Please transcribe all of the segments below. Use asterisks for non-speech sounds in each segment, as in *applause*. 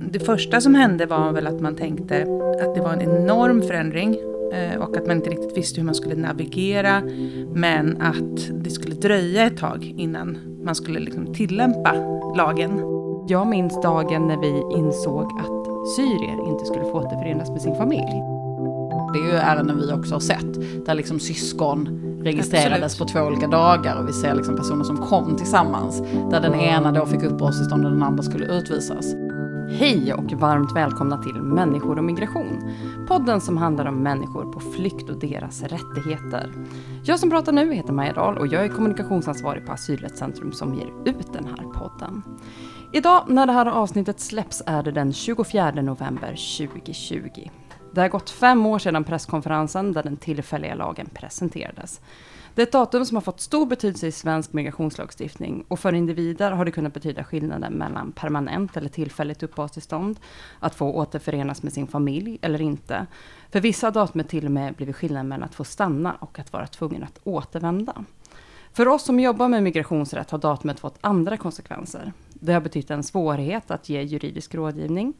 Det första som hände var väl att man tänkte att det var en enorm förändring eh, och att man inte riktigt visste hur man skulle navigera men att det skulle dröja ett tag innan man skulle liksom tillämpa lagen. Jag minns dagen när vi insåg att syrier inte skulle få återförenas med sin familj. Det är ju ärenden vi också har sett, där liksom syskon registrerades Absolut. på två olika dagar och vi ser liksom personer som kom tillsammans, där den ena då fick uppehållstillstånd och den andra skulle utvisas. Hej och varmt välkomna till Människor och migration. Podden som handlar om människor på flykt och deras rättigheter. Jag som pratar nu heter Maja Dahl och jag är kommunikationsansvarig på Asylrättscentrum som ger ut den här podden. Idag när det här avsnittet släpps är det den 24 november 2020. Det har gått fem år sedan presskonferensen där den tillfälliga lagen presenterades. Det är ett datum som har fått stor betydelse i svensk migrationslagstiftning och för individer har det kunnat betyda skillnaden mellan permanent eller tillfälligt uppehållstillstånd, att få återförenas med sin familj eller inte. För vissa har datumet till och med blivit skillnaden mellan att få stanna och att vara tvungen att återvända. För oss som jobbar med migrationsrätt har datumet fått andra konsekvenser. Det har betytt en svårighet att ge juridisk rådgivning,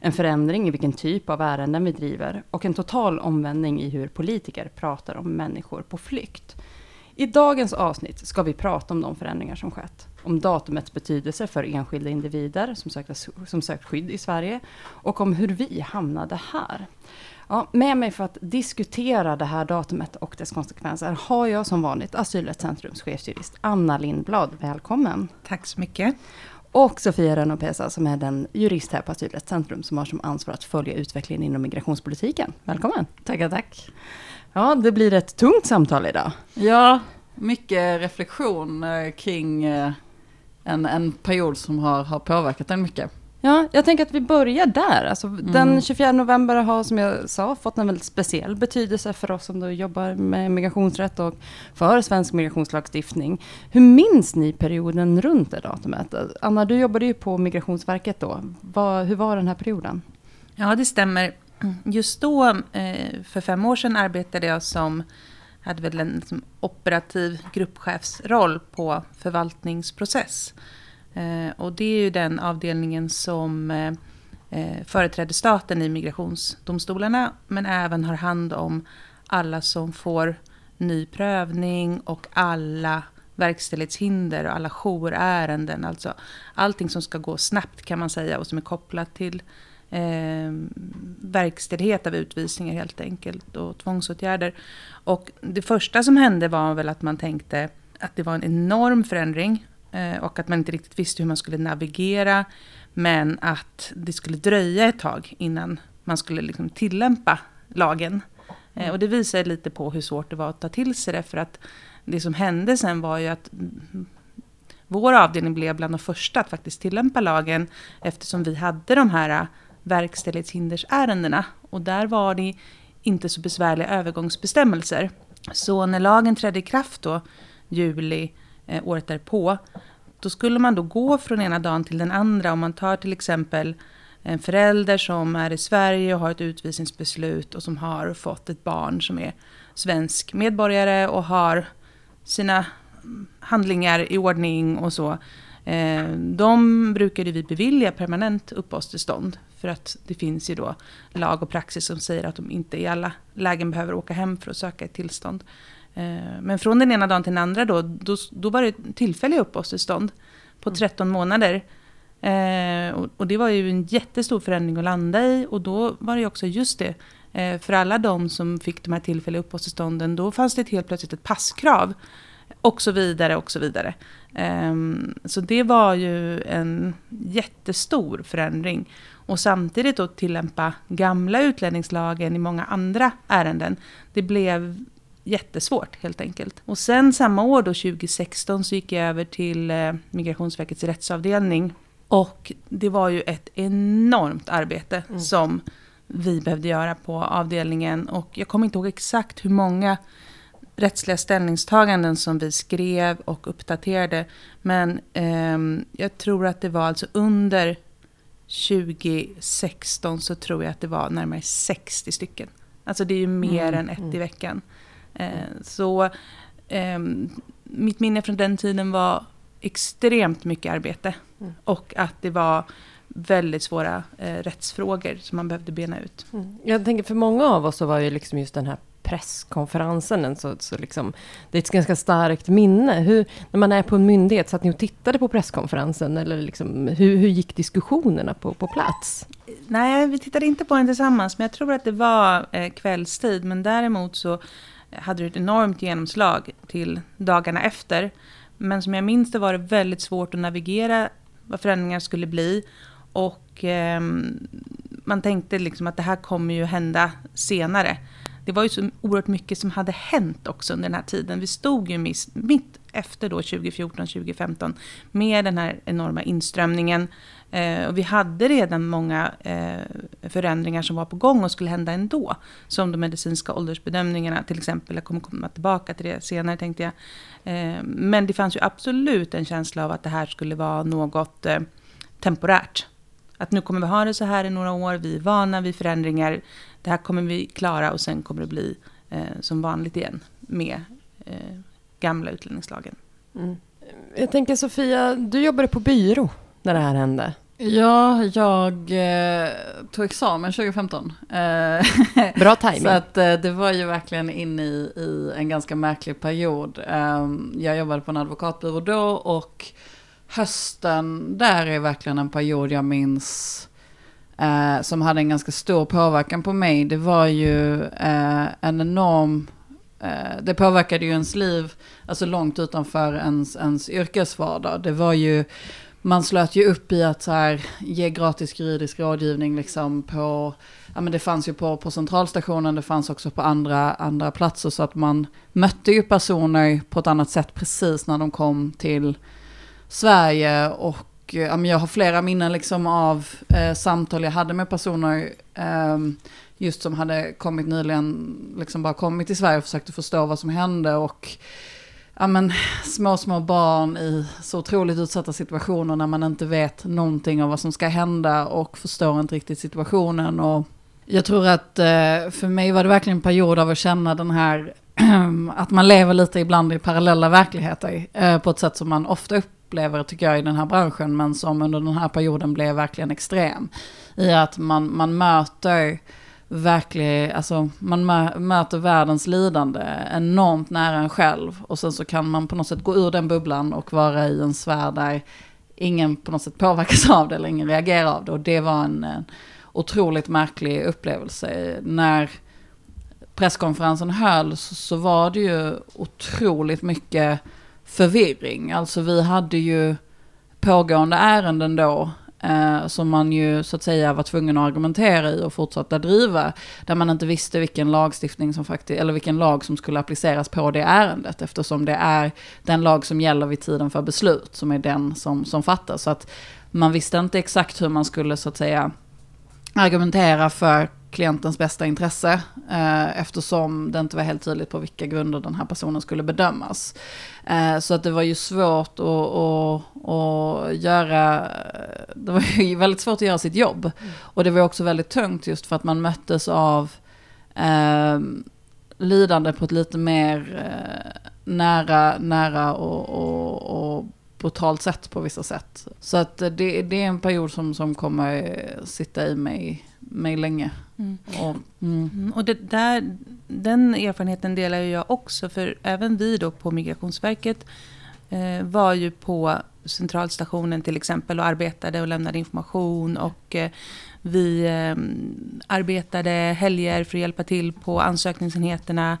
en förändring i vilken typ av ärenden vi driver och en total omvändning i hur politiker pratar om människor på flykt. I dagens avsnitt ska vi prata om de förändringar som skett. Om datumets betydelse för enskilda individer som sökt, som sökt skydd i Sverige och om hur vi hamnade här. Ja, med mig för att diskutera det här datumet och dess konsekvenser har jag som vanligt Asylrättscentrums chefsjurist Anna Lindblad. Välkommen! Tack så mycket! Och Sofia Renopesa som är den jurist här på Asylrättscentrum som har som ansvar att följa utvecklingen inom migrationspolitiken. Välkommen! Tackar, tack! Ja, det blir ett tungt samtal idag. Ja, mycket reflektion eh, kring eh, en, en period som har, har påverkat en mycket. Ja, jag tänker att vi börjar där. Alltså, mm. Den 24 november har, som jag sa, fått en väldigt speciell betydelse för oss som då jobbar med migrationsrätt och för svensk migrationslagstiftning. Hur minns ni perioden runt det datumet? Anna, du jobbade ju på Migrationsverket då. Vad, hur var den här perioden? Ja, det stämmer. Mm. Just då, eh, för fem år sedan, arbetade jag som hade väl en liksom, operativ gruppchefsroll på förvaltningsprocess. Eh, och det är ju den avdelningen som eh, eh, företräder staten i migrationsdomstolarna, men även har hand om alla som får ny prövning och alla verkställighetshinder och alla jourärenden. Alltså allting som ska gå snabbt kan man säga och som är kopplat till eh, verkställighet av utvisningar helt enkelt och tvångsåtgärder. Och det första som hände var väl att man tänkte att det var en enorm förändring eh, och att man inte riktigt visste hur man skulle navigera. Men att det skulle dröja ett tag innan man skulle liksom tillämpa lagen. Eh, och det visar lite på hur svårt det var att ta till sig det. För att det som hände sen var ju att vår avdelning blev bland de första att faktiskt tillämpa lagen eftersom vi hade de här verkställighetshindersärendena. Och där var det inte så besvärliga övergångsbestämmelser. Så när lagen trädde i kraft då, juli eh, året därpå, då skulle man då gå från ena dagen till den andra. Om man tar till exempel en förälder som är i Sverige och har ett utvisningsbeslut och som har fått ett barn som är svensk medborgare och har sina handlingar i ordning och så. Eh, de brukade vi bevilja permanent uppehållstillstånd för att det finns ju då lag och praxis som säger att de inte i alla lägen behöver åka hem för att söka ett tillstånd. Eh, men från den ena dagen till den andra då, då, då var det tillfälliga uppehållstillstånd på 13 mm. månader. Eh, och, det var ju en jättestor förändring att landa i och då var det också just det. Eh, för alla de som fick de här tillfälliga uppehållstillstånden, då fanns det helt plötsligt ett passkrav. Och så vidare och så vidare. så det var ju en jättestor förändring och samtidigt då tillämpa gamla utlänningslagen i många andra ärenden. Det blev jättesvårt helt enkelt. Och sen samma år då, 2016, så gick jag över till eh, Migrationsverkets rättsavdelning. Och det var ju ett enormt arbete mm. som vi behövde göra på avdelningen. Och jag kommer inte ihåg exakt hur många rättsliga ställningstaganden som vi skrev och uppdaterade. Men eh, jag tror att det var alltså under 2016 så tror jag att det var närmare 60 stycken. Alltså det är ju mer mm, än ett mm. i veckan. Eh, så eh, mitt minne från den tiden var extremt mycket arbete. Mm. Och att det var väldigt svåra eh, rättsfrågor som man behövde bena ut. Mm. Jag tänker för många av oss så var ju liksom just den här presskonferensen, så, så liksom, det är ett ganska starkt minne. Hur, när man är på en myndighet, satt ni och tittade på presskonferensen? Eller liksom, hur, hur gick diskussionerna på, på plats? Nej, vi tittade inte på den tillsammans, men jag tror att det var eh, kvällstid. Men däremot så hade det ett enormt genomslag till dagarna efter. Men som jag minns det var det väldigt svårt att navigera vad förändringar skulle bli. Och eh, man tänkte liksom att det här kommer ju hända senare. Det var ju så oerhört mycket som hade hänt också under den här tiden. Vi stod ju mitt efter då 2014-2015 med den här enorma inströmningen. Eh, och vi hade redan många eh, förändringar som var på gång och skulle hända ändå. Som de medicinska åldersbedömningarna till exempel. Jag kommer komma tillbaka till det senare tänkte jag. Eh, men det fanns ju absolut en känsla av att det här skulle vara något eh, temporärt. Att nu kommer vi ha det så här i några år, vi är vana vid förändringar. Det här kommer vi klara och sen kommer det bli eh, som vanligt igen med eh, gamla utlänningslagen. Mm. Jag tänker Sofia, du jobbade på byrå när det här hände. Ja, jag eh, tog examen 2015. Eh, Bra *laughs* timing. Så att, eh, det var ju verkligen inne i, i en ganska märklig period. Eh, jag jobbade på en advokatbyrå då och hösten där är verkligen en period jag minns eh, som hade en ganska stor påverkan på mig. Det var ju eh, en enorm eh, det påverkade ju ens liv, alltså långt utanför ens, ens yrkesvardag. Det var ju man slöt ju upp i att så här, ge gratis juridisk rådgivning liksom på, ja men det fanns ju på, på centralstationen, det fanns också på andra, andra platser så att man mötte ju personer på ett annat sätt precis när de kom till Sverige och Eh, ja, men jag har flera minnen liksom av eh, samtal jag hade med personer eh, just som hade kommit nyligen, liksom bara kommit till Sverige och försökte förstå vad som hände och ja, men, små, små barn i så otroligt utsatta situationer när man inte vet någonting om vad som ska hända och förstår inte riktigt situationen. Och jag tror att eh, för mig var det verkligen en period av att känna den här, *clears throat* att man lever lite ibland i parallella verkligheter eh, på ett sätt som man ofta upplever, tycker jag, i den här branschen, men som under den här perioden blev verkligen extrem. I att man, man möter verklig, alltså man möter världens lidande enormt nära en själv. Och sen så kan man på något sätt gå ur den bubblan och vara i en sfär där ingen på något sätt påverkas av det eller ingen reagerar av det. Och det var en, en otroligt märklig upplevelse. När presskonferensen hölls så, så var det ju otroligt mycket förvirring. Alltså vi hade ju pågående ärenden då Eh, som man ju så att säga var tvungen att argumentera i och fortsätta driva. Där man inte visste vilken lagstiftning som faktiskt, eller vilken lag som skulle appliceras på det ärendet. Eftersom det är den lag som gäller vid tiden för beslut som är den som, som fattas. Så att man visste inte exakt hur man skulle så att säga argumentera för klientens bästa intresse eh, eftersom det inte var helt tydligt på vilka grunder den här personen skulle bedömas. Eh, så att det var ju svårt att, att, att, göra, det var ju *laughs* väldigt svårt att göra sitt jobb. Mm. Och det var också väldigt tungt just för att man möttes av eh, lidande på ett lite mer eh, nära, nära och, och, och brutalt sätt på vissa sätt. Så att det, det är en period som, som kommer sitta i mig, mig länge. Mm. Och, mm. mm. och det där, den erfarenheten delar jag också, för även vi då på Migrationsverket eh, var ju på centralstationen till exempel och arbetade och lämnade information och eh, vi eh, arbetade helger för att hjälpa till på ansökningsenheterna.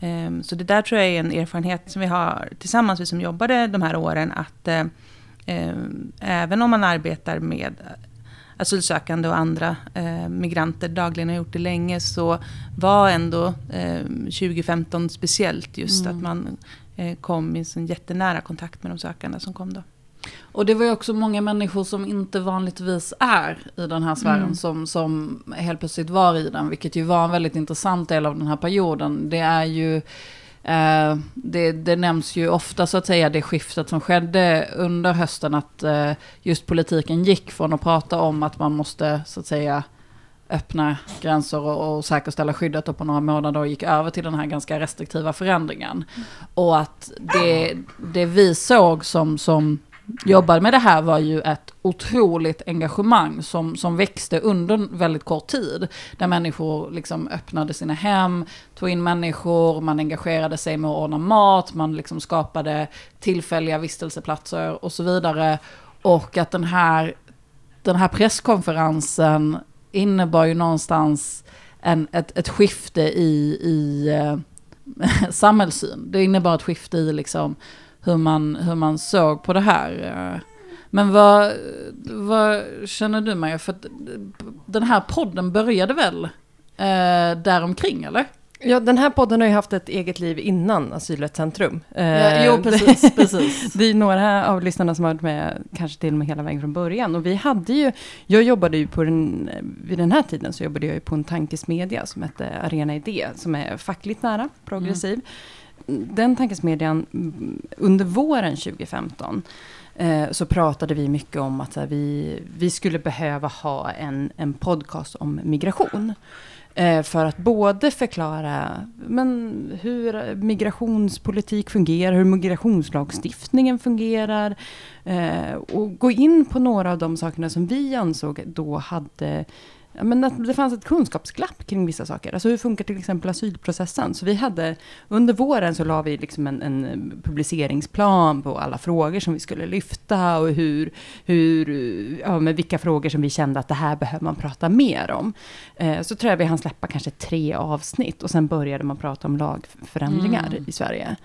Eh, så det där tror jag är en erfarenhet som vi har tillsammans, vi som jobbade de här åren, att eh, eh, även om man arbetar med asylsökande och andra eh, migranter dagligen har gjort det länge så var ändå eh, 2015 speciellt just mm. att man eh, kom i en jättenära kontakt med de sökande som kom då. Och det var ju också många människor som inte vanligtvis är i den här sfären mm. som, som helt plötsligt var i den, vilket ju var en väldigt intressant del av den här perioden. Det är ju Eh, det, det, nämns ju ofta så att säga det skiftet som skedde under hösten att eh, just politiken gick från att prata om att man måste så att säga öppna gränser och, och säkerställa skyddet och på några månader och gick över till den här ganska restriktiva förändringen. Och att det, det vi såg som, som jobbade med det här var ju ett otroligt engagemang som, som växte under en väldigt kort tid. Där människor liksom öppnade sina hem, tog in människor, man engagerade sig med att ordna mat, man liksom skapade tillfälliga vistelseplatser och så vidare. Och att den här, den här presskonferensen innebar ju någonstans en, ett, ett skifte i, i eh, *laughs* samhällssyn. Det innebar ett skifte i liksom hur man, hur man såg på det här. Men vad, vad känner du Maja? För den här podden började väl eh, däromkring eller? Ja, den här podden har ju haft ett eget liv innan Asylrättscentrum. Ja, Eh, jo, *laughs* precis, precis. Det är några av lyssnarna som har varit med, kanske till och med hela vägen från början. Och vi hade ju, jag jobbade ju på den, vid den här tiden så jobbade jag ju på en tankesmedja som hette Arena Idé, som är fackligt nära, progressiv. Den tankesmedjan, mm, under våren 2015, eh, så pratade vi mycket om att så här, vi, vi skulle behöva ha en, en podcast om migration. Eh, för att både förklara men, hur migrationspolitik fungerar, hur migrationslagstiftningen fungerar. Eh, och gå in på några av de sakerna som vi ansåg då hade men att det fanns ett kunskapsglapp kring vissa saker. Alltså hur funkar till exempel asylprocessen? Så vi hade, under våren så la vi liksom en, en publiceringsplan på alla frågor som vi skulle lyfta och hur, hur, ja, med vilka frågor som vi kände att det här behöver man prata mer om. Eh, så tror jag vi hann släppa kanske tre avsnitt och sen började man prata om lagförändringar Mm. i Sverige.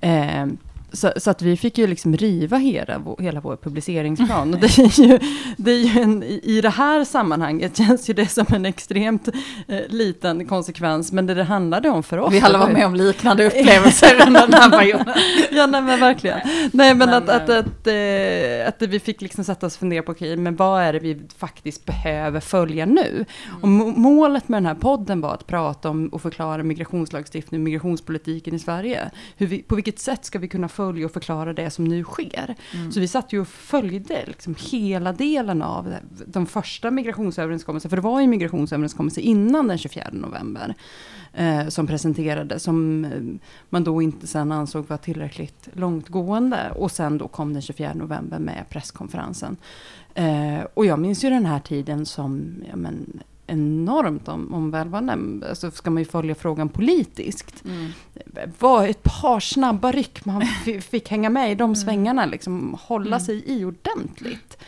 Eh, så, så att vi fick ju liksom riva hela, hela vår publiceringsplan. Och *laughs* det är ju, det är ju en, i det här sammanhanget känns ju det som en extremt eh, liten konsekvens. Men det det handlade om för oss. Vi alla var med om liknande *laughs* upplevelser under den här perioden. *laughs* ja, nej, men verkligen. Nej, men, Men, att, att, eh, att, eh, att vi fick liksom sätta oss och fundera på, okej, men vad är det vi faktiskt behöver följa nu? Och må- målet med den här podden var att prata om och förklara migrationslagstiftning och migrationspolitiken i Sverige. Hur vi, på vilket sätt ska vi kunna följa och förklara det som nu sker? Mm. Så vi satt ju och följde liksom hela delen av de första migrationsöverenskommelserna, för det var ju migrationsöverenskommelser innan den 24 november, eh, som presenterades, som eh, man då inte sen ansåg var tillräckligt långtgående. Och sen då kom den 24 november med presskonferensen. Eh, och jag minns ju den här tiden som ja, men, enormt om, omvälvande. Alltså ska man ju följa frågan politiskt. Mm. Det var ett par snabba ryck man *laughs* fick hänga med i de svängarna, liksom hålla Mm. sig i ordentligt.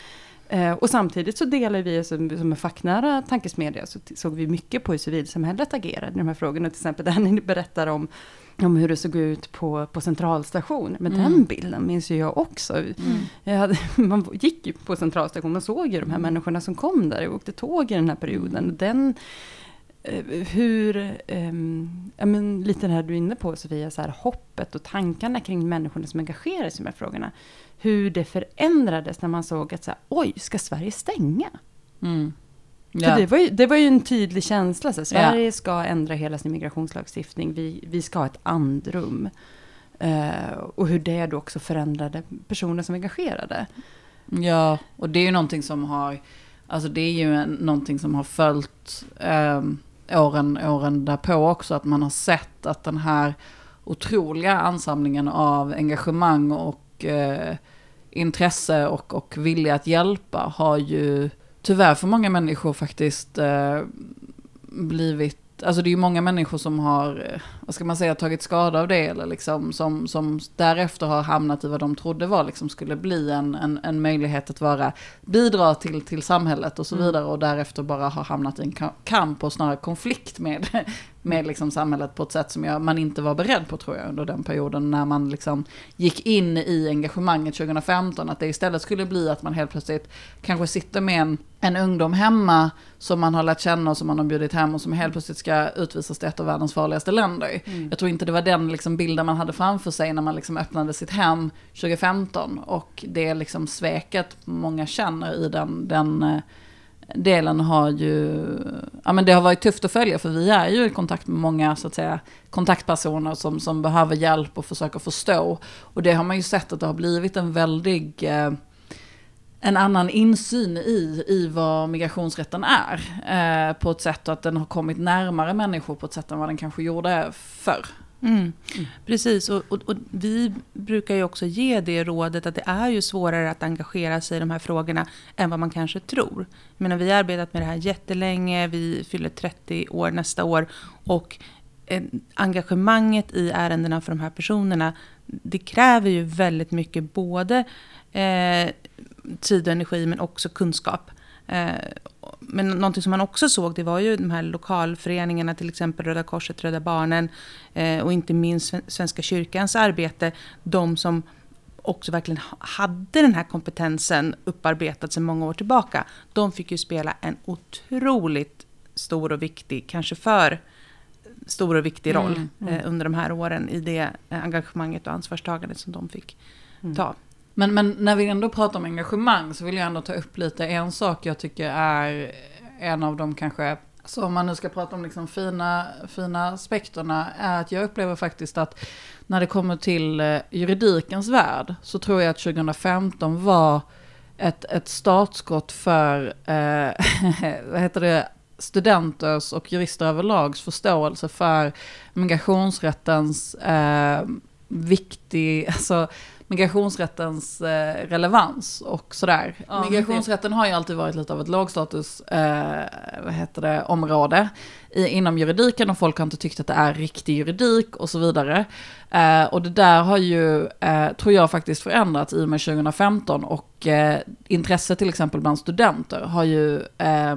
Eh, och samtidigt så delar vi, som, som en facknära tankesmedja, så såg vi mycket på hur civilsamhället agerade i de här frågorna. Till exempel där ni berättar om, om hur det såg ut på, på centralstation. Men Mm. den bilden minns ju jag också. Mm. Jag hade, *laughs* man gick ju på centralstation, man såg ju de här människorna som kom där och åkte tåg i den här perioden. Den, eh, hur, ja, men lite det här du är inne på Sofia, så här, hoppet och tankarna kring människorna som engagerar sig i de här frågorna. Hur det förändrades när man såg att så här, oj, ska Sverige stänga? Mm. För Ja. det, var ju, det var ju en tydlig känsla. Så här, Ja. Sverige ska ändra hela sin migrationslagstiftning. Vi, vi ska ha ett andrum. Eh, och hur det då också förändrade personer som engagerade. Ja, och det är ju någonting som har, alltså det är ju en, någonting som har följt eh, åren, åren därpå också, att man har sett att den här otroliga ansamlingen av engagemang och eh, intresse och, och vilja att hjälpa har ju tyvärr för många människor faktiskt eh, blivit Alltså det är ju många människor som har, eh, vad ska man säga, tagit skada av det eller liksom som, som därefter har hamnat i vad de trodde var liksom skulle bli en, en, en möjlighet att vara, bidra till, till samhället och så Mm. vidare och därefter bara har hamnat i en ka- kamp och snarare konflikt med, med liksom samhället på ett sätt som jag, man inte var beredd på tror jag under den perioden när man liksom gick in i engagemanget 2015. Att det istället skulle bli att man helt plötsligt kanske sitter med en, en ungdom hemma som man har lärt känna och som man har bjudit hem och som helt plötsligt ska utvisas till ett av världens farligaste länder. Jag tror inte det var den liksom bilden man hade framför sig när man liksom öppnade sitt hem 2015. Och det liksom sveket många känner i den, den eh, delen har ju, ja men det har varit tufft att följa för vi är ju i kontakt med många så att säga kontaktpersoner som, som behöver hjälp och försöker förstå. Och det har man ju sett att det har blivit en väldig eh, en annan insyn i, i vad migrationsrätten är. Eh, på ett sätt att den har kommit närmare människor på ett sätt än vad den kanske gjorde förr. Mm. Mm. Precis, och, och, och, vi brukar ju också ge det rådet att det är ju svårare att engagera sig i de här frågorna än vad man kanske tror. Jag menar, vi har arbetat med det här jättelänge, vi fyller 30 år nästa år och engagemanget i ärendena för de här personerna, det kräver ju väldigt mycket både eh, tid och energi men också kunskap. Eh, men någonting som man också såg det var ju de här lokalföreningarna, till exempel Röda Korset, Röda Barnen eh, och inte minst Svenska kyrkans arbete. De som också verkligen hade den här kompetensen upparbetad sedan många år tillbaka. De fick ju spela en otroligt stor och viktig, kanske för stor och viktig roll mm, mm. Eh, under de här åren i det engagemanget och ansvarstagandet som de fick mm. ta. Men, men när vi ändå pratar om engagemang så vill jag ändå ta upp lite en sak jag tycker är en av de kanske, så om man nu ska prata om liksom fina, fina aspekterna, är att jag upplever faktiskt att när det kommer till eh, juridikens värld så tror jag att 2015 var ett, ett startskott för, eh, *laughs* vad heter det, studenters och jurister överlags förståelse för migrationsrättens eh, viktig, alltså migrationsrättens eh, relevans och sådär. Ja, Migrationsrätten har ju alltid varit lite av ett lågstatus eh, vad heter det, område i, inom juridiken och folk har inte tyckt att det är riktig juridik och så vidare. Eh, och det där har ju, eh, tror jag faktiskt förändrats i och med 2015 och eh, intresset till exempel bland studenter har ju eh,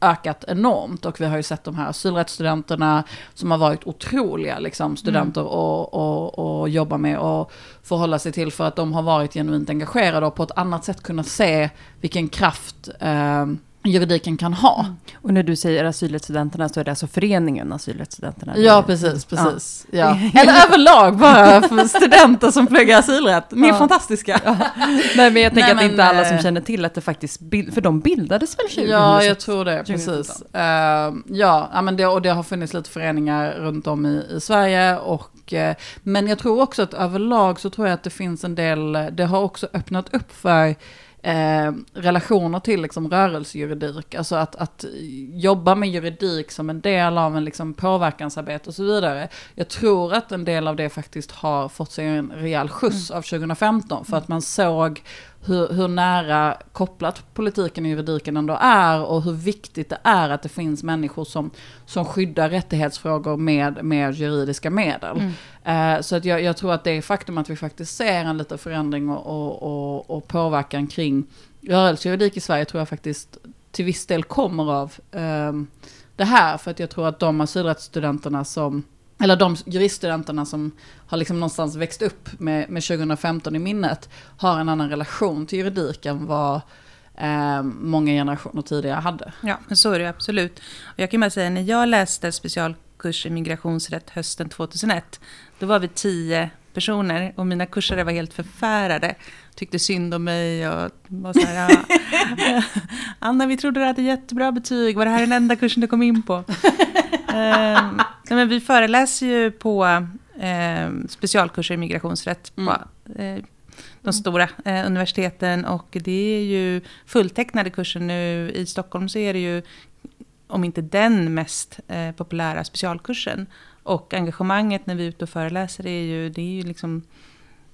ökat enormt och vi har ju sett de här asylrättsstudenterna som har varit otroliga liksom, studenter mm. och, och, och jobba med och förhålla sig till för att de har varit genuint engagerade och på ett annat sätt kunnat se vilken kraft eh, juridiken kan ha. Mm. Och när du säger asylrättsstudenterna så är det alltså föreningen asylrättsstudenterna? Ja, precis, precis. *laughs* Ja. ja. Eller överlag bara för studenter som pluggar asylrätt. Ni är ja. fantastiska. Ja. Nej, men jag tänker att det inte alla som eh, känner till att det faktiskt, för de bildades väl 2000? Ja, jag tror det, precis. Uh, ja, men det, och det har funnits lite föreningar runt om i, i Sverige och uh, men jag tror också att överlag så tror jag att det finns en del, det har också öppnat upp för eh, relationer till liksom, rörelsejuridik. Alltså att, att jobba med juridik som en del av en liksom, påverkansarbete och så vidare. Jag tror att en del av det faktiskt har fått sig en rejäl skjuts mm. av 2015. För att man såg hur, hur, nära kopplat politiken och juridiken ändå är och hur viktigt det är att det finns människor som, som skyddar rättighetsfrågor med, med juridiska medel. Mm. Uh, så att jag, jag, tror att det är faktum att vi faktiskt ser en liten förändring och, och, och, och påverkan kring rörelsejuridik i Sverige tror jag faktiskt till viss del kommer av uh, det här. För att jag tror att de asylrättsstudenterna som eller de juriststudenterna som har liksom någonstans växt upp med, med 2015 i minnet, har en annan relation till juridik än vad eh, många generationer tidigare hade. Ja, men så är det absolut. Och jag kan bara säga, när jag läste specialkurs i migrationsrätt hösten 2001, då var vi tio personer och mina kursare var helt förfärade. Tyckte synd om mig och var så här, ja. Ah. *laughs* Anna vi trodde du hade jättebra betyg, var det här den enda kursen du kom in på? *laughs* Ehm, eh, men vi föreläser ju på eh, specialkurser i migrationsrätt på mm. eh, de stora eh, universiteten och det är ju fulltecknade kurser nu. I Stockholm så är det ju, om inte den mest eh, populära specialkursen. Och engagemanget när vi är ute och föreläser är ju, det är ju liksom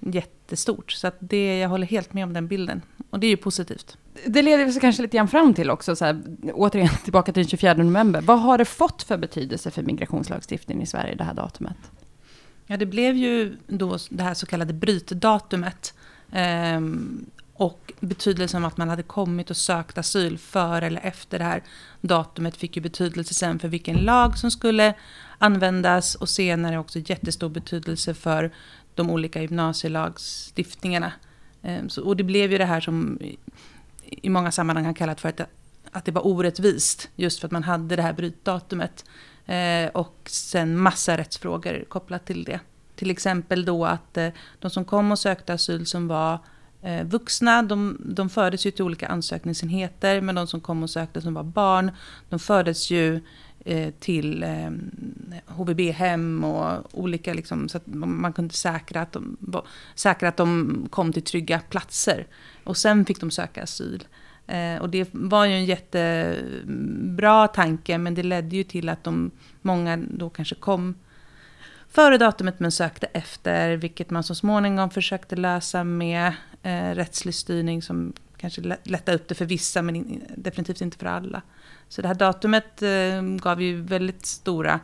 jättestort. Så att det, jag håller helt med om den bilden. Och det är ju positivt. Det leder oss kanske lite grann fram till också, så här, återigen *laughs* tillbaka till den 24 november. Vad har det fått för betydelse för migrationslagstiftningen i Sverige, det här datumet? Ja, det blev ju då det här så kallade brytdatumet. Eh, och betydelsen av att man hade kommit och sökt asyl före eller efter det här datumet fick ju betydelse sen för vilken lag som skulle användas och senare också jättestor betydelse för de olika gymnasielagstiftningarna. Ehm, och det blev ju det här som i många sammanhang har kallat för att, att det var orättvist. Just för att man hade det här brytdatumet. Eh, och sen massa rättsfrågor kopplat till det. Till exempel då att eh, de som kom och sökte asyl som var eh, vuxna, de, de fördes ju till olika ansökningsenheter. Men de som kom och sökte som var barn, de fördes ju eh, till eh, HVB-hem och olika, liksom, så att man kunde säkra att, de, säkra att de kom till trygga platser. Och sen fick de söka asyl. Eh, och det var ju en jättebra tanke, men det ledde ju till att de, många då kanske kom före datumet men sökte efter, vilket man så småningom försökte lösa med eh, rättslig styrning som kanske lättade upp det för vissa men in, definitivt inte för alla. Så det här datumet eh, gav ju väldigt stora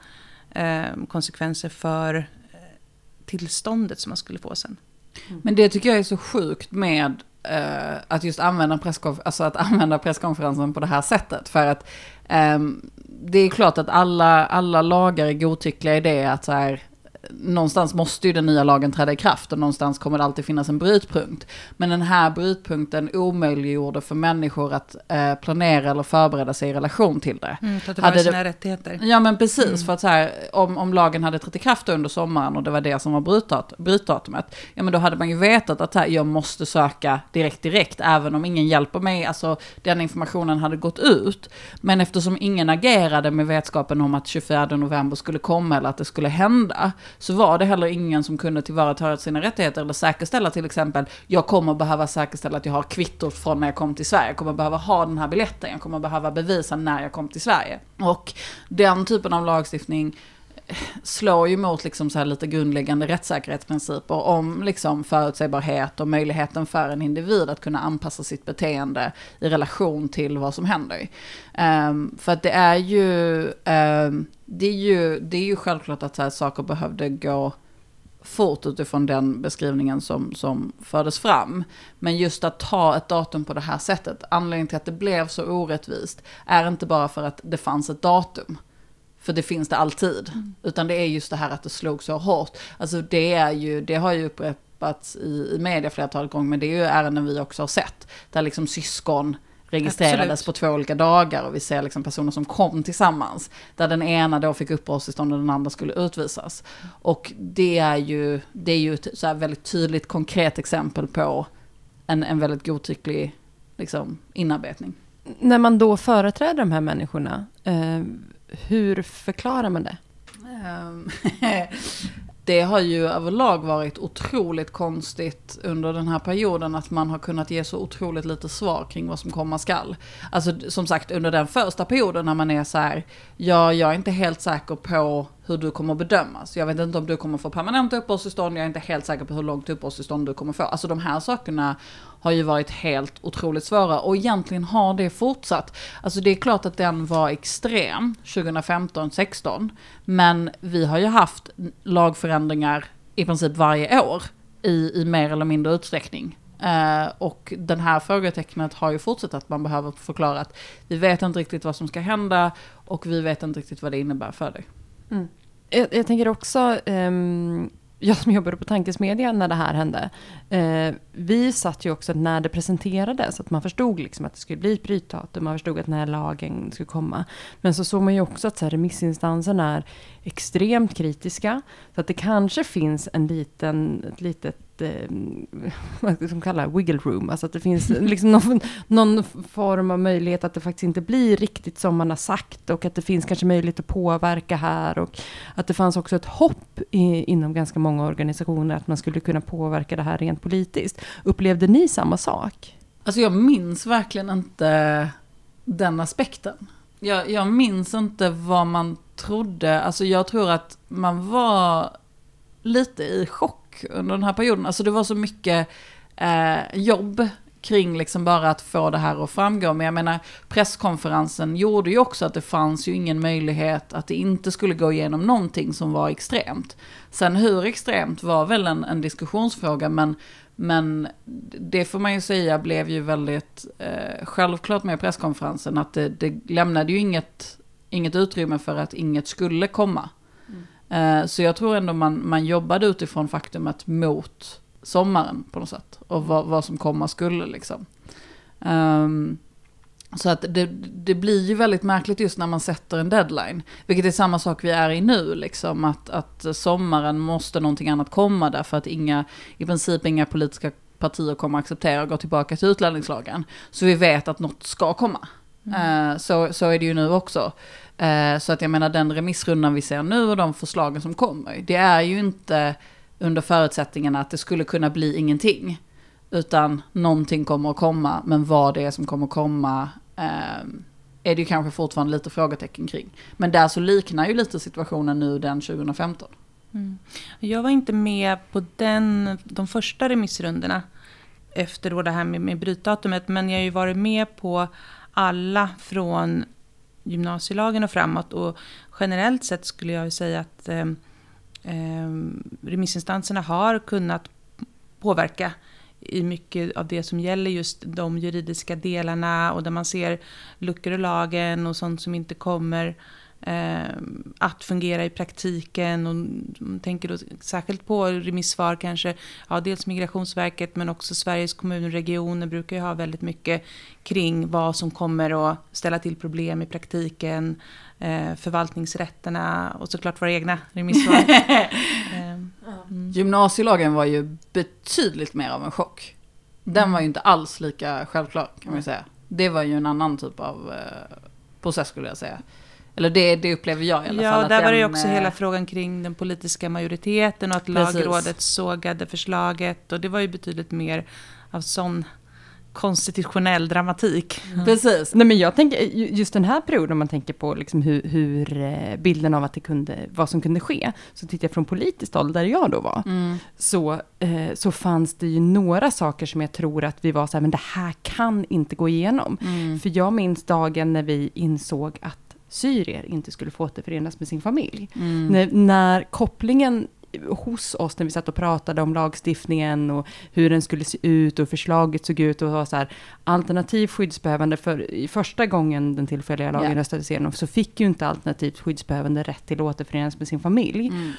eh, konsekvenser för eh, tillståndet som man skulle få sen. Mm. Men det tycker jag är så sjukt med eh, att just använda, presskonfer alltså att använda presskonferensen på det här sättet. För att eh, det är klart att alla, alla lagar är godtyckliga i det att så här, någonstans måste ju den nya lagen träda i kraft och någonstans kommer det alltid finnas en brytpunkt. Men den här brytpunkten omöjliggjorde för människor att eh, planera eller förbereda sig i relation till det. Mm, ta tillvara sina det, rättigheter. Ja men precis, mm. för att så här, om, om lagen hade trätt i kraft under sommaren och det var det som var brytdat, brytdatumet, ja men då hade man ju vetat att här, jag måste söka direkt direkt, även om ingen hjälper mig, alltså den informationen hade gått ut. Men eftersom ingen agerade med vetskapen om att 24 november skulle komma eller att det skulle hända, så var det heller ingen som kunde tillvarata sina rättigheter eller säkerställa till exempel, jag kommer behöva säkerställa att jag har kvittot från när jag kom till Sverige, jag kommer behöva ha den här biljetten, jag kommer behöva bevisa när jag kom till Sverige. Och den typen av lagstiftning eh, slår ju mot liksom så här lite grundläggande rättssäkerhetsprinciper om liksom förutsägbarhet och möjligheten för en individ att kunna anpassa sitt beteende i relation till vad som händer. Um, för att det är ju um, det är ju, det är ju självklart att så här, saker behövde gå fort utifrån den beskrivningen som, som fördes fram. Men just att ta ett datum på det här sättet, anledningen till att det blev så orättvist, är inte bara för att det fanns ett datum. För det finns det alltid. Mm. Utan det är just det här att det slog så hårt. Alltså det är ju, det har ju upprepats i, i media flertalet gånger, men det är ju ärenden vi också har sett. Där liksom syskon registrerades Absolut. på två olika dagar och vi ser liksom personer som kom tillsammans. Där den ena då fick uppehållstillstånd och den andra skulle utvisas. Och det är ju, det är ju ett så väldigt tydligt konkret exempel på en, en väldigt godtycklig liksom, inarbetning. När man då företräder de här människorna, eh, hur förklarar man det? *laughs* Det har ju överlag varit otroligt konstigt under den här perioden att man har kunnat ge så otroligt lite svar kring vad som komma skall. Alltså som sagt under den första perioden när man är så här, ja jag är inte helt säker på hur du kommer bedömas. Jag vet inte om du kommer få permanent uppehållstillstånd, jag är inte helt säker på hur långt uppehållstillstånd du kommer få. Alltså de här sakerna har ju varit helt otroligt svåra och egentligen har det fortsatt. Alltså det är klart att den var extrem 2015-16, men vi har ju haft lagförändringar i princip varje år i, i mer eller mindre utsträckning. Uh, och den här frågetecknet har ju fortsatt att man behöver förklara att vi vet inte riktigt vad som ska hända och vi vet inte riktigt vad det innebär för dig. Mm. Jag, jag, tänker också, um, jag som jobbade på Tankesmedjan när det här hände, uh, vi satt ju också när det presenterades, att man förstod liksom att det skulle bli ett brytdatum, man förstod att den här lagen skulle komma. Men så såg man ju också att så här, remissinstanserna är extremt kritiska, så att det kanske finns en liten, ett litet eh, *laughs* vad ska man kalla wiggle room, alltså att det finns *laughs* liksom någon, någon, form av möjlighet att det faktiskt inte blir riktigt som man har sagt och att det finns kanske möjlighet att påverka här och att det fanns också ett hopp i, inom ganska många organisationer att man skulle kunna påverka det här rent politiskt. Upplevde ni samma sak? Alltså jag minns verkligen inte den aspekten. Jag, jag minns inte vad man trodde, alltså jag tror att man var lite i chock under den här perioden. Alltså det var så mycket eh, jobb kring liksom bara att få det här att framgå. Men jag menar, presskonferensen gjorde ju också att det fanns ju ingen möjlighet att det inte skulle gå igenom någonting som var extremt. Sen hur extremt var väl en, en diskussionsfråga, men, men det får man ju säga blev ju väldigt eh, självklart med presskonferensen, att det, det lämnade ju inget, inget utrymme för att inget skulle komma. Eh, så jag tror ändå man, man jobbade utifrån faktumet mot sommaren på något sätt. Och vad, vad som komma skulle liksom. Um, så att det, det blir ju väldigt märkligt just när man sätter en deadline. Vilket är samma sak vi är i nu, liksom. Att, att sommaren måste någonting annat komma därför att inga, i princip inga politiska partier kommer acceptera att gå tillbaka till utlänningslagen. Så vi vet att något ska komma. Mm. Så, så är det ju nu också. Eh, så att jag menar den remissrundan vi ser nu och de förslagen som kommer, det är ju inte under förutsättningen att det skulle kunna bli ingenting. Utan någonting kommer att komma, men vad det är som kommer att komma eh, är det ju kanske fortfarande lite frågetecken kring. Men där så liknar ju lite situationen nu den 2015. Mm. Jag var inte med på den, de första remissrundorna efter då det här med, med brytdatumet, men jag har ju varit med på alla från gymnasielagen och framåt. Och generellt sett skulle jag säga att eh, eh, remissinstanserna har kunnat påverka i mycket av det som gäller just de juridiska delarna och där man ser luckor i lagen och sånt som inte kommer eh, att fungera i praktiken. Och tänker då särskilt på remissvar kanske, ja, dels Migrationsverket men också Sveriges kommuner och regioner brukar ju ha väldigt mycket kring vad som kommer att ställa till problem i praktiken, eh, förvaltningsrätterna och såklart våra egna remissvar. *laughs* eh, mm. Gymnasielagen var ju betydligt mer av en chock. Den var ju inte alls lika självklar kan man ju säga. Det var ju en annan typ av eh, process skulle jag säga. Eller det, det upplever jag i alla ja, fall. Ja, där var det ju också hela eh, frågan kring den politiska majoriteten och att Precis. lagrådet sågade förslaget. Och det var ju betydligt mer av sån konstitutionell dramatik. Mm. Precis. Nej, men jag tänker, just den här perioden, om man tänker på liksom hur, hur, eh, bilden av att det kunde, vad som kunde ske, så tittar jag från politiskt håll, där jag då var, mm. så, eh, så fanns det ju några saker som jag tror att vi var så här, men det här kan inte gå igenom. Mm. För jag minns dagen när vi insåg att syrier inte skulle få återförenas med sin familj. Mm. När, när kopplingen hos oss när vi satt och pratade om lagstiftningen och hur den skulle se ut och förslaget såg ut och var så här alternativ skyddsbehövande för i första gången den tillfälliga lagen yeah. röstades igenom så fick ju inte alternativt skyddsbehövande rätt till att återförenas med sin familj. Mm.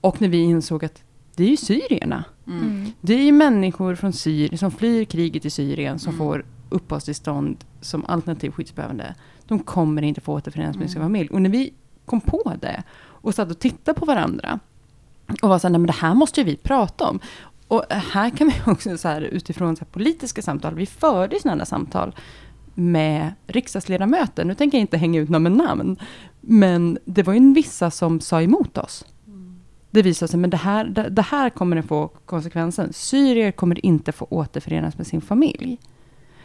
Och när vi insåg att det är ju syrierna. Mm. mm. Det är ju människor från Syrien som flyr kriget i Syrien som mm. får uppehållstillstånd som alternativ skyddsbehövande. De kommer inte få återförenas med sin mm. familj. Och när vi kom på det och satt och tittade på varandra och var så här, nej men det här måste ju vi prata om. Och här kan vi *laughs* också så här, utifrån så här politiska samtal, vi förde sådana samtal med riksdagsledamöter. Nu tänker jag inte hänga ut någon med namn. Men det var ju vissa som sa emot oss. Det visade sig, men det här, det, det här kommer att få konsekvensen. Syrier kommer inte få återförenas med sin familj.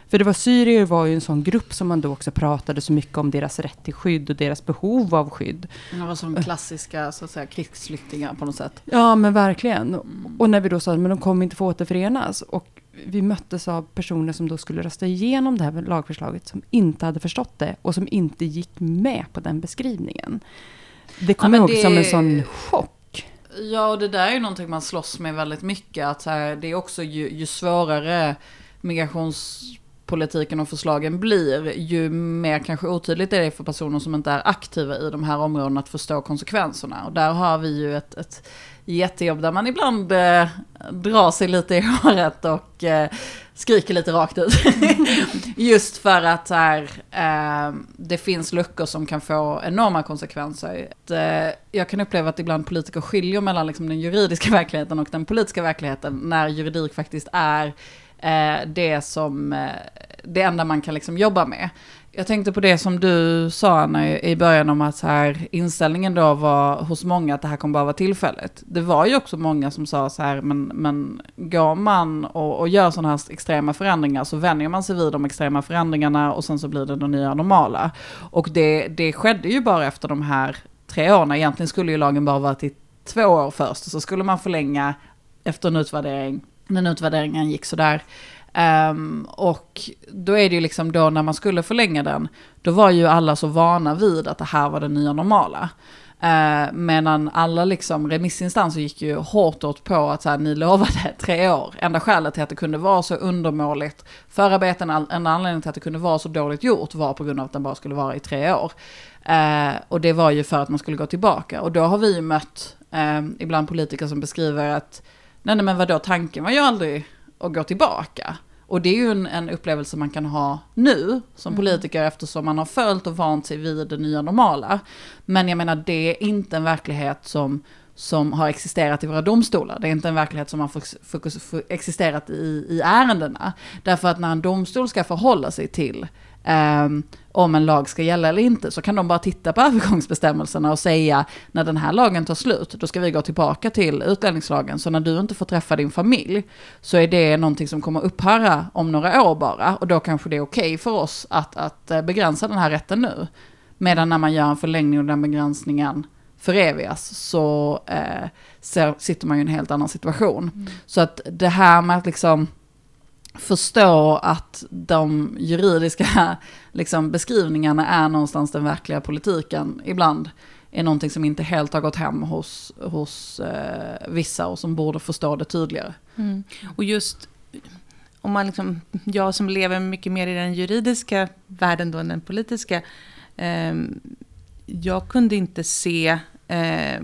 För det var syrier var ju en sån grupp som man då också pratade så mycket om deras rätt till skydd och deras behov av skydd. Det var som klassiska så att säga, krigsflyktingar på något sätt. Ja men verkligen. Mm. Och när vi då sa att de kommer inte få återförenas. Och vi möttes av personer som då skulle rösta igenom det här lagförslaget som inte hade förstått det och som inte gick med på den beskrivningen. Det kom ja, ihåg det... som en sån chock. Ja, och det där är ju någonting man slåss med väldigt mycket. Att här, det är också ju, ju svårare migrations politiken och förslagen blir, ju mer kanske otydligt är det för personer som inte är aktiva i de här områdena att förstå konsekvenserna. Och där har vi ju ett, ett jättejobb där man ibland eh, drar sig lite i håret och eh, skriker lite rakt ut. *laughs* Just för att här, eh, det finns luckor som kan få enorma konsekvenser. Att, eh, jag kan uppleva att ibland politiker skiljer mellan liksom, den juridiska verkligheten och den politiska verkligheten när juridik faktiskt är Eh, det som, eh, det enda man kan liksom jobba med. Jag tänkte på det som du sa Anna, i början om att så här, inställningen då var hos många att det här kommer bara vara tillfälligt. Det var ju också många som sa så här, men, men går man och, och gör sådana här extrema förändringar så vänjer man sig vid de extrema förändringarna och sen så blir det det nya normala. Och det, det skedde ju bara efter de här tre åren. Egentligen skulle ju lagen bara vara till två år först, och så skulle man förlänga efter en utvärdering den utvärderingen gick sådär. Um, och då är det ju liksom då när man skulle förlänga den, då var ju alla så vana vid att det här var det nya normala. Uh, medan alla liksom remissinstanser gick ju hårt åt på att så här, ni lovade *laughs* tre år. Enda skälet till att det kunde vara så undermåligt förarbeten, enda anledningen till att det kunde vara så dåligt gjort var på grund av att den bara skulle vara i tre år. Uh, och det var ju för att man skulle gå tillbaka. Och då har vi ju mött uh, ibland politiker som beskriver att Nej, nej men vadå, tanken var ju aldrig att gå tillbaka. Och det är ju en, en upplevelse man kan ha nu som mm. politiker eftersom man har följt och vant sig vid det nya normala. Men jag menar, det är inte en verklighet som, som har existerat i våra domstolar. Det är inte en verklighet som har fokus, existerat i, i ärendena. Därför att när en domstol ska förhålla sig till um, om en lag ska gälla eller inte, så kan de bara titta på *laughs* övergångsbestämmelserna och säga när den här lagen tar slut, då ska vi gå tillbaka till utlänningslagen. Så när du inte får träffa din familj, så är det någonting som kommer upphöra om några år bara. Och då kanske det är okej okay för oss att, att eh, begränsa den här rätten nu. Medan när man gör en förlängning och den begränsningen förevigas så eh, ser, sitter man ju i en helt annan situation. Mm. Så att det här med att liksom förstå att de juridiska *laughs* liksom, beskrivningarna är någonstans den verkliga politiken ibland är någonting som inte helt har gått hem hos, hos eh, vissa och som borde förstå det tydligare. Mm. Och just om man liksom, jag som lever mycket mer i den juridiska världen då än den politiska, eh, jag kunde inte se eh,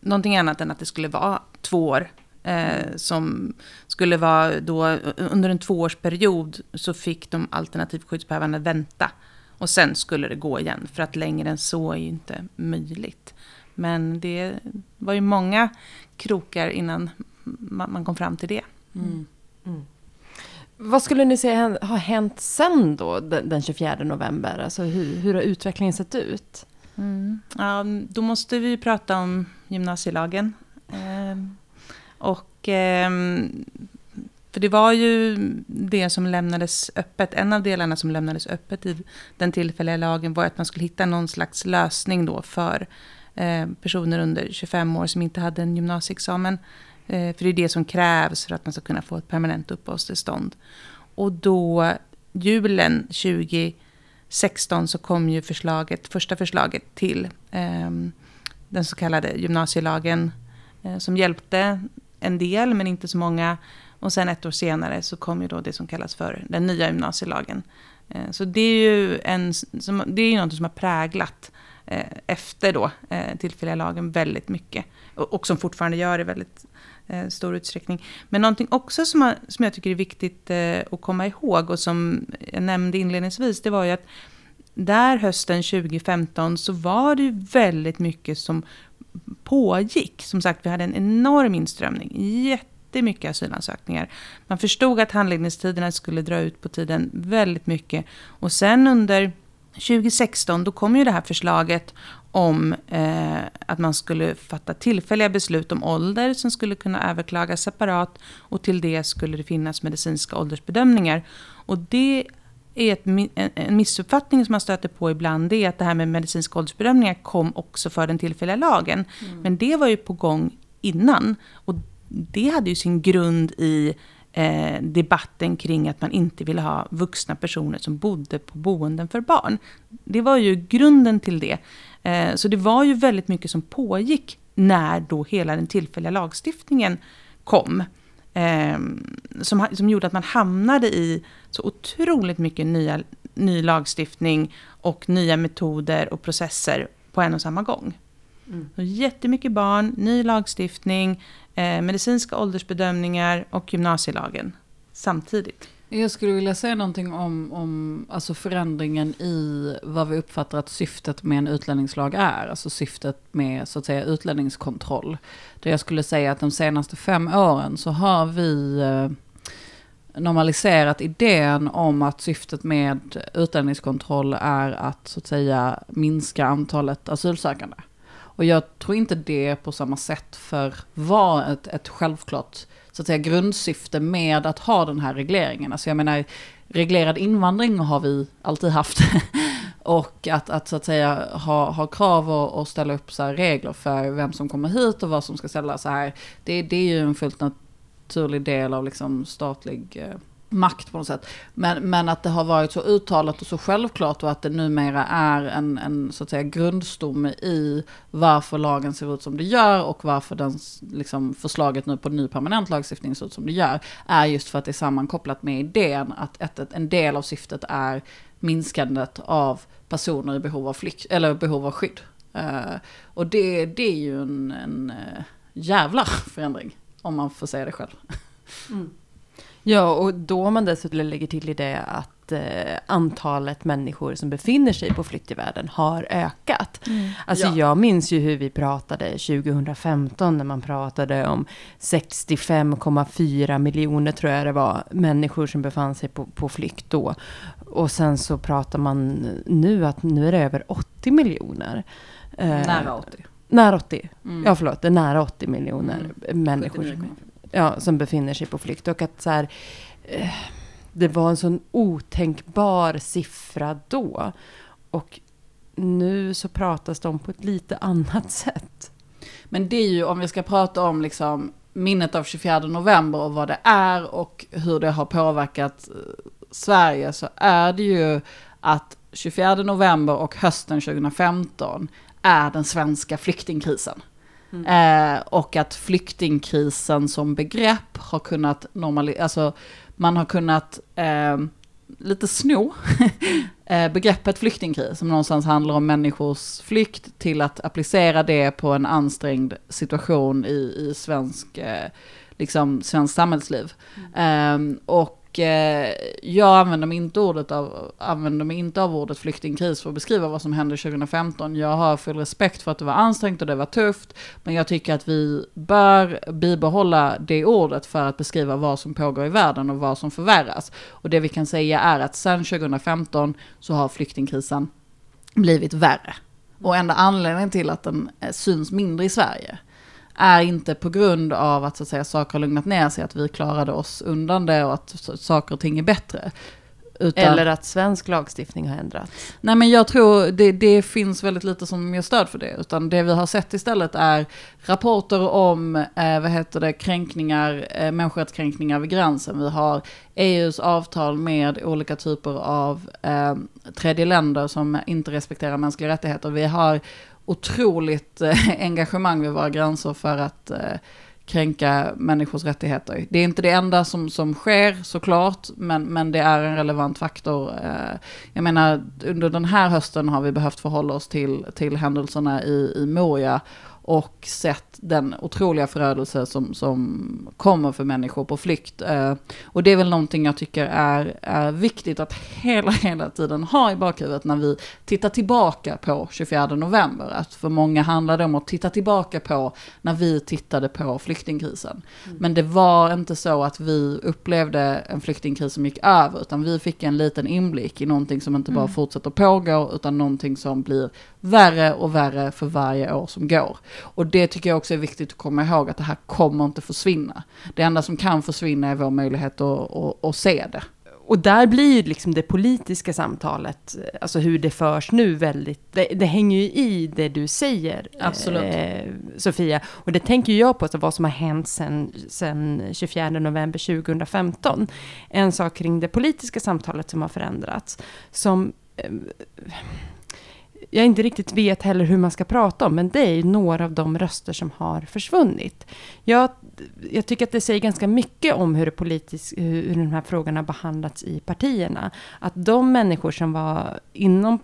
någonting annat än att det skulle vara två år. Eh, som skulle vara då, under en tvåårsperiod så fick de alternativt skyddsbehövande vänta. Och sen skulle det gå igen, för att längre än så är ju inte möjligt. Men det var ju många krokar innan man kom fram till det. Mm. Mm. Vad skulle ni säga har hänt sen då, den 24 november? Alltså hur, hur har utvecklingen sett ut? Mm. Ja, då måste vi prata om gymnasielagen. Och, eh, för det var ju det som lämnades öppet, en av delarna som lämnades öppet i den tillfälliga lagen var att man skulle hitta någon slags lösning då för eh, personer under 25 år som inte hade en gymnasieexamen. Eh, för det är det som krävs för att man ska kunna få ett permanent uppehållstillstånd. Och då, julen 2016, så kom ju förslaget, första förslaget till eh, den så kallade gymnasielagen. Eh, som hjälpte en del, men inte så många. Och sen ett år senare så kom ju då det som kallas för den nya gymnasielagen. Eh, så det är ju en, som, det är något som har präglat eh, efter då eh, tillfälliga lagen väldigt mycket. Och, som fortfarande gör det väldigt stor utsträckning. Men någonting också som, som jag tycker är viktigt att komma ihåg och som jag nämnde inledningsvis, det var ju att där hösten 2015 så var det ju väldigt mycket som pågick. Som sagt, vi hade en enorm inströmning, jättemycket asylansökningar. Man förstod att handläggningstiderna skulle dra ut på tiden väldigt mycket. Och sen under 2016, då kom ju det här förslaget om eh, att man skulle fatta tillfälliga beslut om ålder som skulle kunna överklagas separat och till det skulle det finnas medicinska åldersbedömningar. Och det är ett, en missuppfattning som man stöter på ibland, det är att det här med medicinska åldersbedömningar kom också för den tillfälliga lagen. Mm. Men det var ju på gång innan. Och det hade ju sin grund i eh, debatten kring att man inte ville ha vuxna personer som bodde på boenden för barn. Det var ju grunden till det. Eh, så det var ju väldigt mycket som pågick när då hela den tillfälliga lagstiftningen kom. Eh, som, som gjorde att man hamnade i så otroligt mycket nya, ny lagstiftning och nya metoder och processer på en och samma gång. Mm. Så jättemycket barn, ny lagstiftning, eh, medicinska åldersbedömningar och gymnasielagen samtidigt. Jag skulle vilja säga någonting om, om alltså förändringen i vad vi uppfattar att syftet med en utlänningslag är. Alltså syftet med så att säga utlänningskontroll. Där jag skulle säga att de senaste fem åren så har vi eh, normaliserat idén om att syftet med utlänningskontroll är att så att säga minska antalet asylsökande. Och jag tror inte det på samma sätt för var ett, ett självklart så att säga, grundsyfte med att ha den här regleringen. Alltså jag menar, reglerad invandring har vi alltid haft. *laughs* och att, att så att säga ha, ha krav och, och ställa upp så regler för vem som kommer hit och vad som ska ställas så här. Det, det är ju en fullt naturlig del av liksom statlig eh, makt på något sätt. Men, men att det har varit så uttalat och så självklart och att det numera är en, en så att säga grundstomme i varför lagen ser ut som det gör och varför den, liksom, förslaget nu på ny permanent lagstiftning ser ut som det gör. Är just för att det är sammankopplat med idén att ett, ett, en del av syftet är minskandet av personer i behov av, flykt, eller behov av skydd. Uh, och det, det är ju en, en uh, jävla förändring, om man får säga det själv. Mm. Ja, och då man dessutom lägger till i det att eh, antalet människor som befinner sig på flykt i världen har ökat. Mm. Alltså ja. jag minns ju hur vi pratade 2015 när man pratade om 65,4 miljoner tror jag det var människor som befann sig på, på flykt då. Och sen så pratar man nu att nu är det över 80 miljoner. Eh, nära 80. Nära 80. Mm. Ja, förlåt. Det är nära 80 miljoner mm. människor. 79 ja, som befinner sig på flykt. Och att så här, eh, det var en sån otänkbar siffra då. Och nu så pratas de på ett lite annat sätt. Men det är ju om vi ska prata om liksom minnet av 24 november och vad det är och hur det har påverkat eh, Sverige så är det ju att 24 november och hösten 2015 är den svenska flyktingkrisen. Mm. Eh, och att flyktingkrisen som begrepp har kunnat normalisera, alltså man har kunnat eh, lite sno *laughs* eh, begreppet flyktingkris som någonstans handlar om människors flykt till att applicera det på en ansträngd situation i, i svensk, eh, liksom, svensk samhällsliv. Mm. Um, och och eh, jag använder mig, inte ordet av, använder mig inte av ordet flyktingkris för att beskriva vad som hände 2015. Jag har full respekt för att det var ansträngt och det var tufft. Men jag tycker att vi bör bibehålla det ordet för att beskriva vad som pågår i världen och vad som förvärras. Och det vi kan säga är att sedan 2015 så har flyktingkrisen blivit värre. Och enda anledningen till att den eh, syns mindre i Sverige är inte på grund av att, så att säga, saker har lugnat ner sig, att vi klarade oss undan det och att saker och ting är bättre. Utan, Eller att svensk lagstiftning har ändrats. Nej men jag tror det, det finns väldigt lite som ger stöd för det. Utan det vi har sett istället är rapporter om eh, vad heter det, kränkningar, eh, människorättskränkningar vid gränsen. Vi har EUs avtal med olika typer av eh, tredje länder som inte respekterar mänskliga rättigheter. Vi har otroligt eh, engagemang vid våra gränser för att eh, kränka människors rättigheter. Det är inte det enda som, som sker såklart, men, men det är en relevant faktor. Eh, jag menar, under den här hösten har vi behövt förhålla oss till, till händelserna i, i Moria och sett den otroliga förödelse som, som kommer för människor på flykt. Eh, och det är väl någonting jag tycker är, är viktigt att hela, *laughs* hela tiden ha i bakhuvudet när vi tittar tillbaka på 24 november. Att för många handlar det om att titta tillbaka på när vi tittade på flyktingkrisen. Mm. Men det var inte så att vi upplevde en flyktingkris som gick över, utan vi fick en liten inblick i någonting som inte bara mm. fortsätter pågå, utan någonting som blir värre och värre för varje år som går. Och det tycker jag också är viktigt att komma ihåg att det här kommer inte försvinna. Det enda som kan försvinna är vår möjlighet att, att, att se det. Och där blir liksom det politiska samtalet, alltså hur det förs nu väldigt, det, det hänger ju i det du säger, Absolut. Eh, Sofia. Och det tänker jag på, alltså vad som har hänt sen, sen 24 november 2015. En sak kring det politiska samtalet som har förändrats, som eh, jag inte riktigt vet heller hur man ska prata om, men det är ju några av de röster som har försvunnit. Jag, jag tycker att det säger ganska mycket om hur, politisk, hur de här frågorna behandlats i partierna. Att de människor som var inom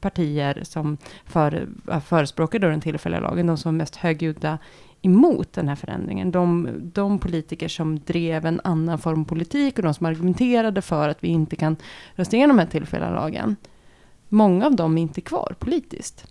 partier som för, förespråkade den tillfälliga lagen, de som var mest högljudda emot den här förändringen. De, de politiker som drev en annan form av politik och de som argumenterade för att vi inte kan rösta igenom den här tillfälliga lagen Många av dem är inte kvar politiskt.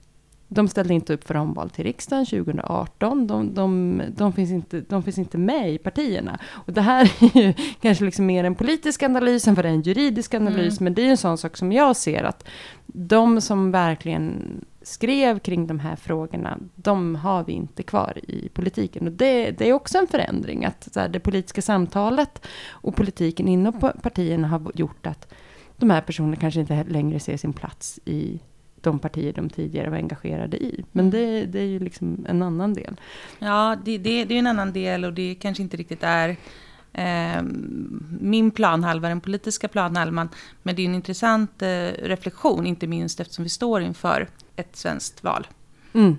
De ställde inte upp för omval till riksdagen 2018. De, de, de, finns inte, de finns inte med i partierna. Och det här är ju *laughs* kanske liksom mer en politisk analys än är en juridisk analys. Mm. Men det är en sån sak som jag ser att de som verkligen skrev kring de här frågorna, de har vi inte kvar i politiken. Och det, det är också en förändring, att här, det politiska samtalet och politiken inom partierna har gjort att de här personerna kanske inte längre ser sin plats i de partier de tidigare var engagerade i. Men mm. det, det är ju liksom en annan del. Ja, det, det, det är en annan del och det kanske inte riktigt är eh, min planhalva, den politiska planhalvan. Men det är en intressant eh, reflektion, inte minst eftersom vi står inför ett svenskt val. Mm.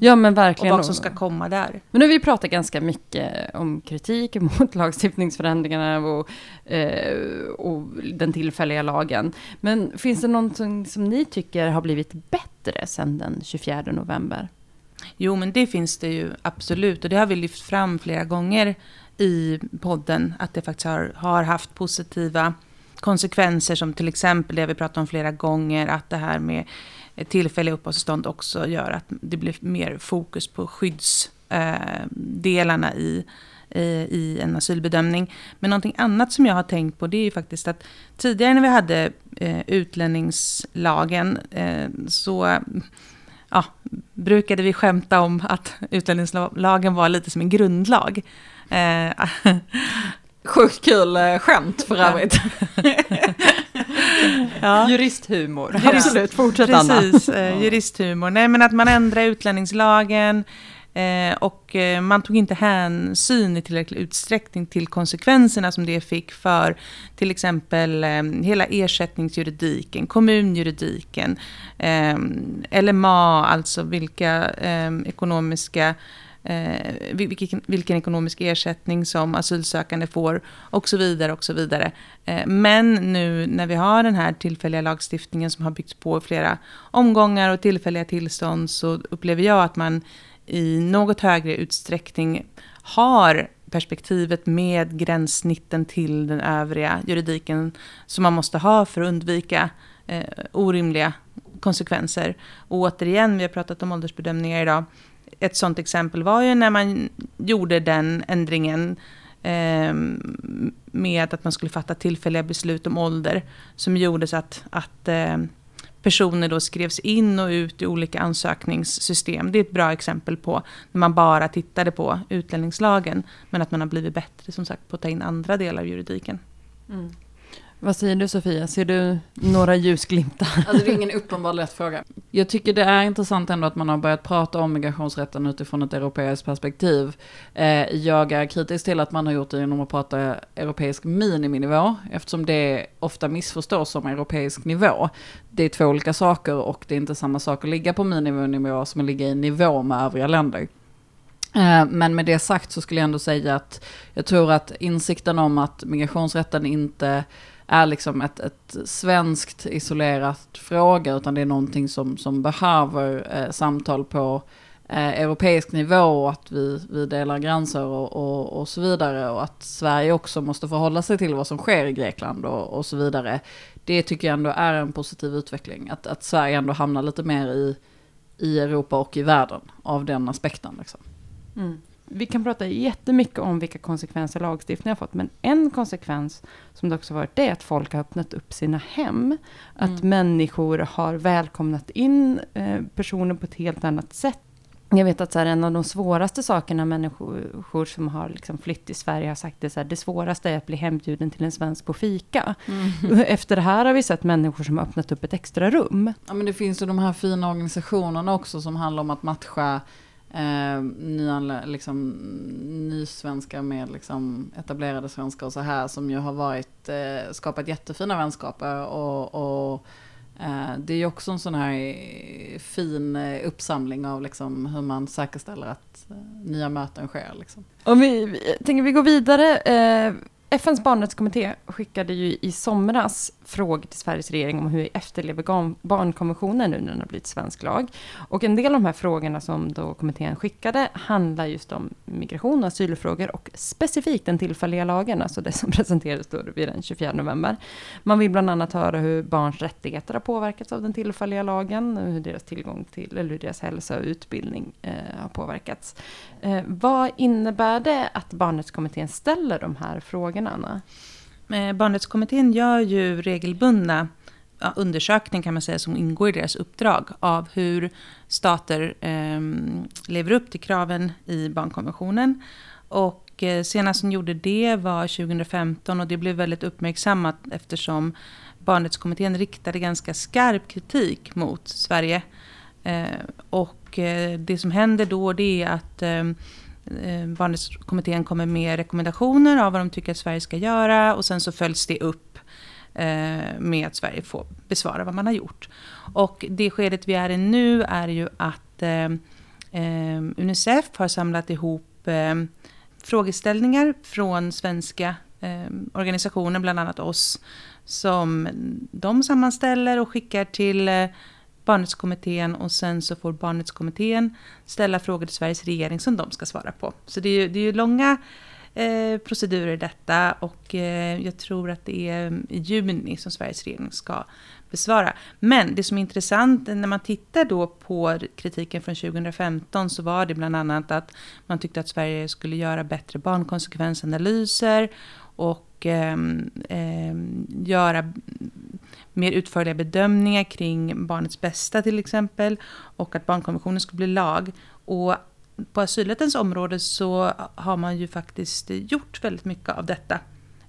Ja men verkligen. Och vad som ska komma där. Men nu har vi pratat ganska mycket om kritik mot *laughs* lagstiftningsförändringarna och, eh, och den tillfälliga lagen. Men finns det någonting som ni tycker har blivit bättre sedan den 24 november? Jo men det finns det ju absolut och det har vi lyft fram flera gånger i podden att det faktiskt har, har haft positiva konsekvenser som till exempel det vi pratat om flera gånger att det här med tillfälliga uppehållstillstånd också gör att det blir mer fokus på skyddsdelarna i, i en asylbedömning. Men någonting annat som jag har tänkt på det är ju faktiskt att tidigare när vi hade eh, utlänningslagen eh, så ja, brukade vi skämta om att utlänningslagen var lite som en grundlag. *laughs* Sjukt kul skämt för övrigt. *laughs* ja. Juristhumor. Absolut, fortsätt Anna. Precis, eh, juristhumor. Nej men att man ändrar utlänningslagen, Eh, och eh, man tog inte hänsyn i tillräcklig utsträckning till konsekvenserna som det fick för till exempel eh, hela ersättningsjuridiken, kommunjuridiken, LMA, alltså vilka ekonomiska Eh, vilken, vilken, ekonomisk ersättning som asylsökande får och så vidare. och så vidare. Eh, men nu när vi har den här tillfälliga lagstiftningen som har byggts på i flera omgångar och tillfälliga tillstånd så upplever jag att man i något högre utsträckning har perspektivet med gränssnitten till den övriga juridiken som man måste ha för att undvika eh, orimliga konsekvenser. Och återigen, vi har pratat om åldersbedömningar idag. Ett sånt exempel var ju när man gjorde den ändringen eh, med att man skulle fatta tillfälliga beslut om ålder som gjorde så att, att eh, personer då skrevs in och ut i olika ansökningssystem. Det är ett bra exempel på när man bara tittade på utlänningslagen. Men att man har blivit bättre som sagt på att ta in andra delar av juridiken. Mm. Vad säger du Sofia? Ser du några ljusglimtar? Alltså det är ingen uppenbar lätt fråga. Jag tycker det är intressant ändå att man har börjat prata om migrationsrätten utifrån ett europeiskt perspektiv. Eh, jag är kritisk till att man har gjort det genom att prata europeisk miniminivå, eftersom det ofta missförstås som europeisk nivå. Det är två olika saker och det är inte samma sak att ligga på miniminivå som att ligga i nivå med övriga länder. Eh, men med det sagt så skulle jag ändå säga att jag tror att insikten om att migrationsrätten inte är liksom ett, ett svenskt isolerat fråga, utan det är någonting som, som behöver eh, samtal på eh, europeisk nivå och att vi, vi delar gränser och, och, och, så vidare. Och att Sverige också måste förhålla sig till vad som sker i Grekland och, och så vidare. Det tycker jag ändå är en positiv utveckling. Att, att Sverige ändå hamnar lite mer i, i Europa och i världen av den aspekten. Liksom. Mm vi kan prata jättemycket om vilka konsekvenser lagstiftningen har fått, men en konsekvens som det också varit, det är att folk har öppnat upp sina hem. Att mm. människor har välkomnat in eh, personer på ett helt annat sätt. Jag vet att så här, en av de svåraste sakerna människor som har liksom flytt till Sverige har sagt är så här, det svåraste är att bli hembjuden till en svensk på fika. Mm. *laughs* Efter det här har vi sett människor som har öppnat upp ett extra rum. Ja men det finns ju de här fina organisationerna också som handlar om att matcha eh, nyanlä, liksom, nysvenskar med liksom, etablerade svenskar och så här som ju har varit, eh, skapat jättefina vänskaper och, och eh, det är ju också en sån här eh, fin eh, uppsamling av liksom hur man säkerställer att eh, nya möten sker. Liksom. Om vi, vi tänker vi går vidare. Eh, FNs barnrättskommitté skickade ju i somras frågor till Sveriges regering om hur vi efterlever barnkonventionen nu när den har blivit svensk lag. Och en del av de här frågorna som då kommittén skickade handlar just om migration och asylfrågor och specifikt den tillfälliga lagen, alltså det som *laughs* presenterades då vid den 24 november. Man vill bland annat höra hur barns rättigheter har påverkats av den tillfälliga lagen, hur deras tillgång till, eller hur deras hälsa och utbildning eh, har påverkats. Eh, vad innebär det att barnrättskommittén ställer de här frågorna, Anna? Eh, barnrättskommittén gör ju regelbundna ja, undersökning kan man säga som ingår i deras uppdrag av hur stater eh, lever upp till kraven i barnkonventionen. Och eh, senast som gjorde det var 2015 och det blev väldigt uppmärksammat eftersom barnrättskommittén riktade ganska skarp kritik mot Sverige. Eh, och eh, det som händer då det är att Eh, Eh, barnrättskommittén kommer med rekommendationer av vad de tycker att Sverige ska göra och sen så följs det upp eh, med att Sverige får besvara vad man har gjort. Och det skedet vi är i nu är ju att eh, Unicef har samlat ihop frågeställningar från svenska organisationer, bland annat oss, som de sammanställer och skickar till barnrättskommittén och sen så får barnrättskommittén ställa frågor till Sveriges regering som de ska svara på. Så det är ju, det är ju långa eh, procedurer i detta och eh, jag tror att det är i juni som Sveriges regering ska besvara. Men det som är intressant när man tittar då på kritiken från 2015 så var det bland annat att man tyckte att Sverige skulle göra bättre barnkonsekvensanalyser och eh, eh, göra mer utförliga bedömningar kring barnets bästa till exempel. Och att barnkonventionen skulle bli lag. Och på asylrättens område så har man ju faktiskt gjort väldigt mycket av detta.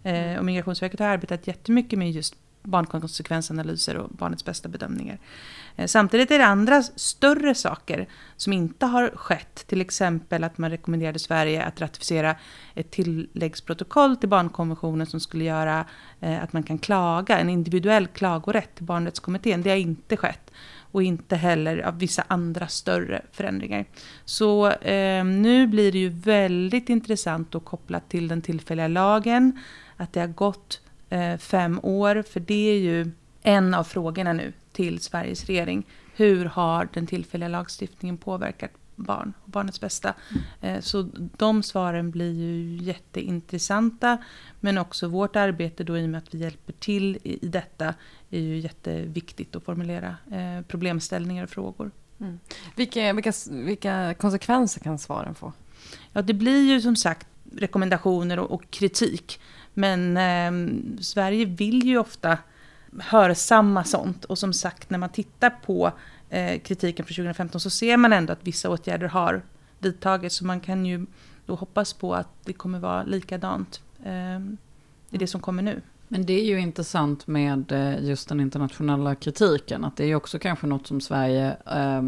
Eh, och Migrationsverket har arbetat jättemycket med just barnkonsekvensanalyser och barnets bästa bedömningar. Eh, samtidigt är det andra större saker som inte har skett. Till exempel att man rekommenderade Sverige att ratificera ett tilläggsprotokoll till barnkonventionen som skulle göra eh, att man kan klaga, en individuell klagorätt till barnrättskommittén. Det har inte skett. Och inte heller av vissa andra större förändringar. Så eh, nu blir det ju väldigt intressant att koppla till den tillfälliga lagen. Att det har gått fem år, för det är ju en av frågorna nu till Sveriges regering. Hur har den tillfälliga lagstiftningen påverkat barn och barnets bästa? Mm. Så de svaren blir ju jätteintressanta. Men också vårt arbete då i och med att vi hjälper till i detta är ju jätteviktigt att formulera eh, problemställningar och frågor. Mm. Vilka, vilka, vilka konsekvenser kan svaren få? Ja, det blir ju som sagt rekommendationer och, och kritik. Men eh, Sverige vill ju ofta hörsamma sånt. Och som sagt, när man tittar på eh, kritiken från 2015 så ser man ändå att vissa åtgärder har vidtagits. Så man kan ju då hoppas på att det kommer vara likadant eh, i det som kommer nu. Men det är ju intressant med eh, just den internationella kritiken. Att det är ju också kanske något som Sverige eh,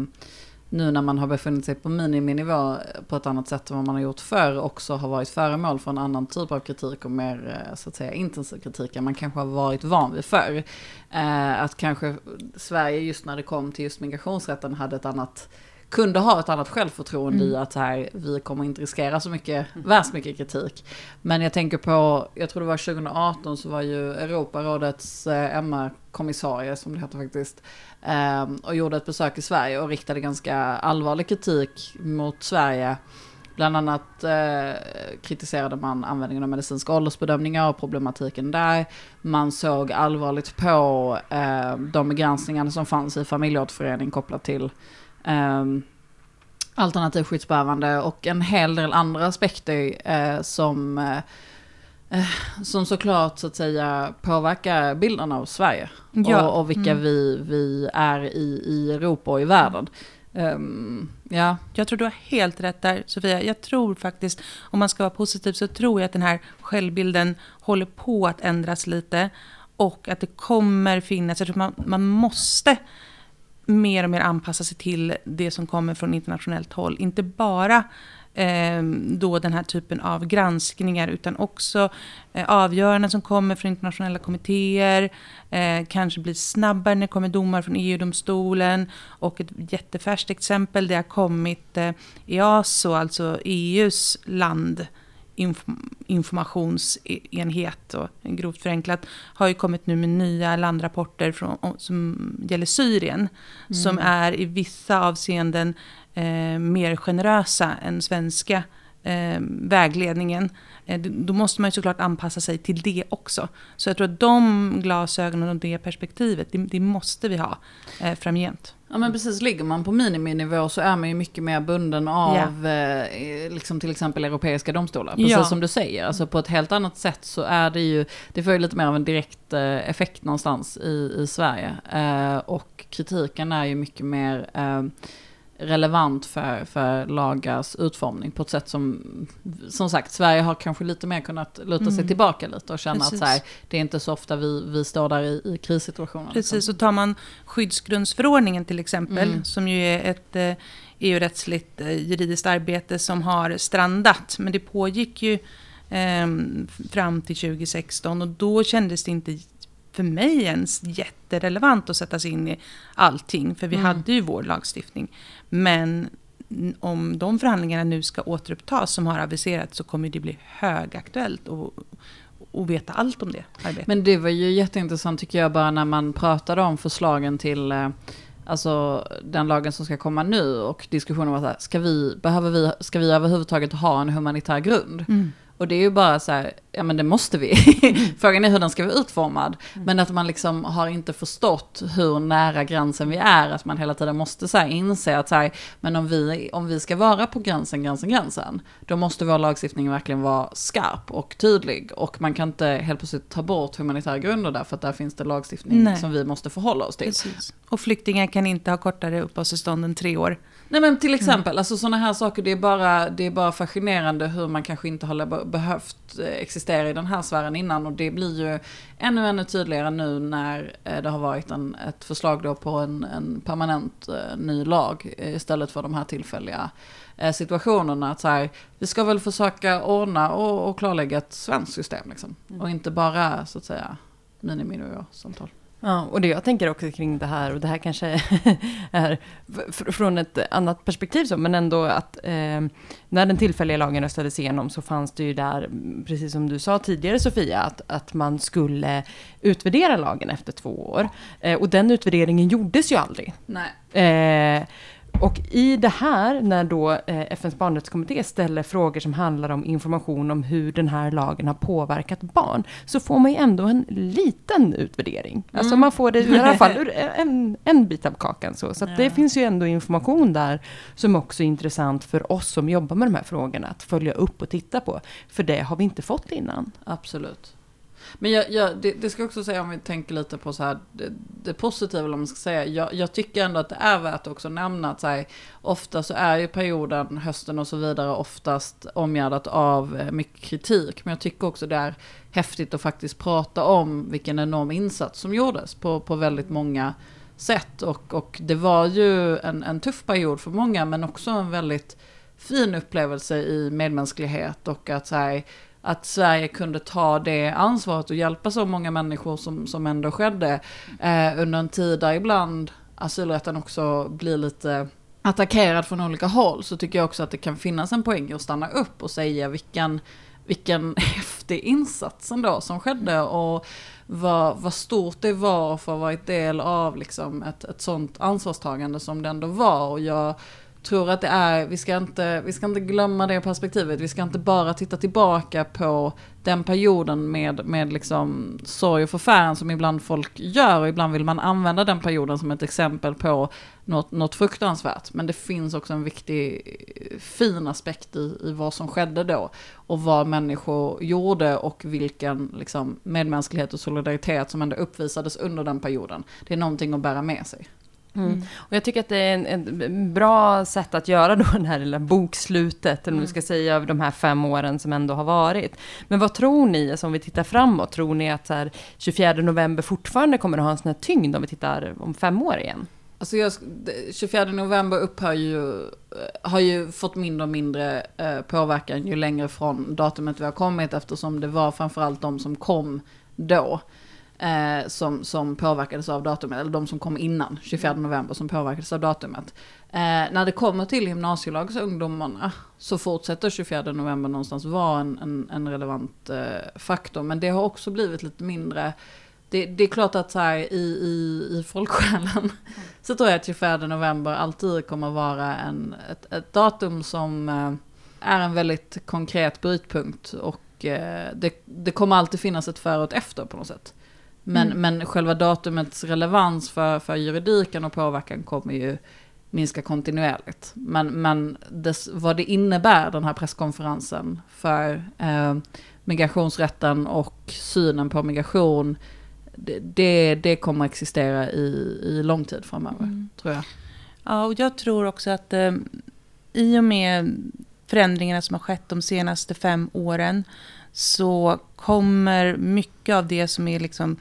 nu när man har befunnit sig på miniminivå på ett annat sätt än vad man har gjort förr också har varit föremål för en annan typ av kritik och mer eh, så att säga intensiv kritik än man kanske har varit van vid förr. Eh, att kanske Sverige just när det kom till just migrationsrätten hade ett annat kunde ha ett annat självförtroende mm. i att här, vi kommer inte riskera så mycket, mm. värst mycket kritik. Men jag tänker på, jag tror det var 2018 så var ju Europarådets eh, MR-kommissarie, som det heter faktiskt, eh, och gjorde ett besök i Sverige och riktade ganska allvarlig kritik mot Sverige. Bland annat eh, kritiserade man användningen av medicinska åldersbedömningar och problematiken där. Man såg allvarligt på eh, de begränsningar som fanns i familjeåterförening kopplat till alternativ skyddsbehövande och en hel del andra aspekter eh, som, eh, eh, som såklart så att säga påverkar bilden av Sverige. Ja. Och, och vilka mm. vi, vi är i, i Europa och i världen. Um, ja. Jag tror du har helt rätt där Sofia. Jag tror faktiskt, om man ska vara positiv, så tror jag att den här självbilden håller på att ändras lite. Och att det kommer finnas, jag tror man, man måste mer och mer anpassa sig till det som kommer från internationellt håll. Inte bara eh, då den här typen av granskningar utan också eh, avgöranden som kommer från internationella kommittéer. Eh, kanske blir snabbare när det kommer domar från EU-domstolen. Och ett jättefärskt exempel det har kommit eh, EASO, alltså EUs land informationsenhet, och grovt förenklat, har ju kommit nu med nya landrapporter från, som gäller Syrien. Mm. Som är i vissa avseenden eh, mer generösa än svenska eh, vägledningen. Eh, då måste man ju såklart anpassa sig till det också. Så jag tror att de glasögonen och det perspektivet, det, det måste vi ha eh, framgent. Ja men precis, ligger man på miniminivå så är man ju mycket mer bunden av yeah. liksom till exempel europeiska domstolar. Precis ja. som du säger, alltså på ett helt annat sätt så är det ju, det får ju lite mer av en direkt eh, effekt någonstans i, i Sverige. Eh, och kritiken är ju mycket mer relevant för, för lagars utformning på ett sätt som, som sagt, Sverige har kanske lite mer kunnat luta sig mm. tillbaka lite och känna Precis. att så här, det är inte så ofta vi, vi står där i, i krissituationer. Precis, och tar man skyddsgrundsförordningen till exempel, mm. som ju är ett eh, EU-rättsligt eh, juridiskt arbete som har strandat, men det pågick ju eh, fram till 2016 och då kändes det inte för mig ens jätterelevant att sätta sig in i allting, för vi mm. hade ju vår lagstiftning. Men om de förhandlingarna nu ska återupptas som har aviserats så kommer det bli högaktuellt och, och veta allt om det arbetet. Men det var ju jätteintressant tycker jag bara när man pratade om förslagen till eh, Alltså den lagen som ska komma nu och diskussionen var så här, ska vi, behöver vi, ska vi överhuvudtaget ha en humanitär grund? Mm. Och det är ju bara så här, ja men det måste vi. *laughs* Frågan är hur den ska vara utformad. Mm. Men att man liksom har inte förstått hur nära gränsen vi är. Att man hela tiden måste så här inse att så här, men om vi, om vi ska vara på gränsen, gränsen, gränsen. Då måste vår lagstiftning verkligen vara skarp och tydlig. Och man kan inte helt plötsligt ta bort humanitära grunder där. För att där finns det lagstiftning Nej. som vi måste förhålla oss till. Precis. Och flyktingar kan inte ha kortare uppehållstillstånd än tre år. Nej men till exempel, mm. alltså sådana här saker, det är, bara, det är bara fascinerande hur man kanske inte har behövt eh, existera i den här sfären innan och det blir ju ännu, ännu tydligare nu när eh, det har varit en, ett förslag då på en, en permanent eh, ny lag istället för de här tillfälliga eh, situationerna. Att så här, vi ska väl försöka ordna och, och klarlägga ett svenskt system liksom. Mm. Och inte bara så att säga miniminivå-samtal. Ja, och det jag tänker också kring det här, och det här kanske *laughs* är från ett annat perspektiv så, men ändå att eh, när den tillfälliga lagen röstades igenom så fanns det ju där, precis som du sa tidigare Sofia, att, att man skulle utvärdera lagen efter två år. Eh, och den utvärderingen gjordes ju aldrig. Nej. Eh, och i det här, när då eh, FNs barnrättskommitté ställer frågor som handlar om information om hur den här lagen har påverkat barn, så får man ju ändå en liten utvärdering. Alltså mm. Alltså man får det i alla fall ur *laughs* en, en bit av kakan. Så, så ja. det finns ju ändå information där som också är intressant för oss som jobbar med de här frågorna, att följa upp och titta på. För det har vi inte fått innan. Absolut. Men jag, jag, det, det, ska jag också säga om vi tänker lite på så här, det, det positiva, eller man ska säga. Jag, jag, tycker ändå att det är värt att också nämna att så här, ofta så är ju perioden, hösten och så vidare, oftast omgärdat av eh, mycket kritik. Men jag tycker också det är häftigt att faktiskt prata om vilken enorm insats som gjordes på, på väldigt många sätt. Och, och det var ju en, en tuff period för många, men också en väldigt fin upplevelse i medmänsklighet och att så här, att Sverige kunde ta det ansvaret och hjälpa så många människor som, som ändå skedde eh, under en tid där ibland asylrätten också blir lite attackerad från olika håll så tycker jag också att det kan finnas en poäng att stanna upp och säga vilken, vilken *laughs* häftig insats ändå som skedde och vad, vad stort det var för att vara ett del av liksom ett, ett sånt ansvarstagande som det ändå var. Och jag tror att det är, vi ska, inte, vi ska inte glömma det perspektivet. Vi ska inte bara titta tillbaka på den perioden med, med liksom sorg och förfäran som ibland folk gör. Och ibland vill man använda den perioden som ett exempel på något, något fruktansvärt. Men det finns också en viktig, fin aspekt i, i vad som skedde då. Och vad människor gjorde och vilken liksom, medmänsklighet och solidaritet som ändå uppvisades under den perioden. Det är någonting att bära med sig. Mm. mm. Och jag tycker att det är ett bra sätt att göra då *laughs* det här lilla bokslutet, eller om mm. ska säga, av de här fem åren som ändå har varit. Men vad tror ni, alltså om vi tittar framåt, tror ni att så här, 24 november fortfarande kommer att ha en sån här tyngd om vi tittar om fem år igen? Alltså jag, 24 november upphör ju, eh, har ju fått mindre och mindre eh, påverkan ju längre från datumet vi har kommit eftersom det var framförallt de som kom då eh, som, som påverkades av datumet, eller de som kom innan 24 mm. november som påverkades av datumet. Eh, när det kommer till gymnasielagsungdomarna så fortsätter 24 november någonstans vara en, en, en relevant eh, faktor, men det har också blivit lite mindre det, det, är klart att så här, i, i, i folksjälen *laughs* så tror jag att 24 november alltid kommer vara en, ett, ett datum som eh, är en väldigt konkret brytpunkt och eh, det, det kommer alltid finnas ett före och ett efter på något sätt. Men, mm. men själva datumets relevans för, för juridiken och påverkan kommer ju minska kontinuerligt. Men, men dess, vad det innebär, den här presskonferensen, för eh, migrationsrätten och synen på migration, det, det, det kommer existera i, i lång tid framöver, mm. tror jag. Ja, och jag tror också att eh, i och med förändringarna som har skett de senaste fem åren så kommer mycket av det som är liksom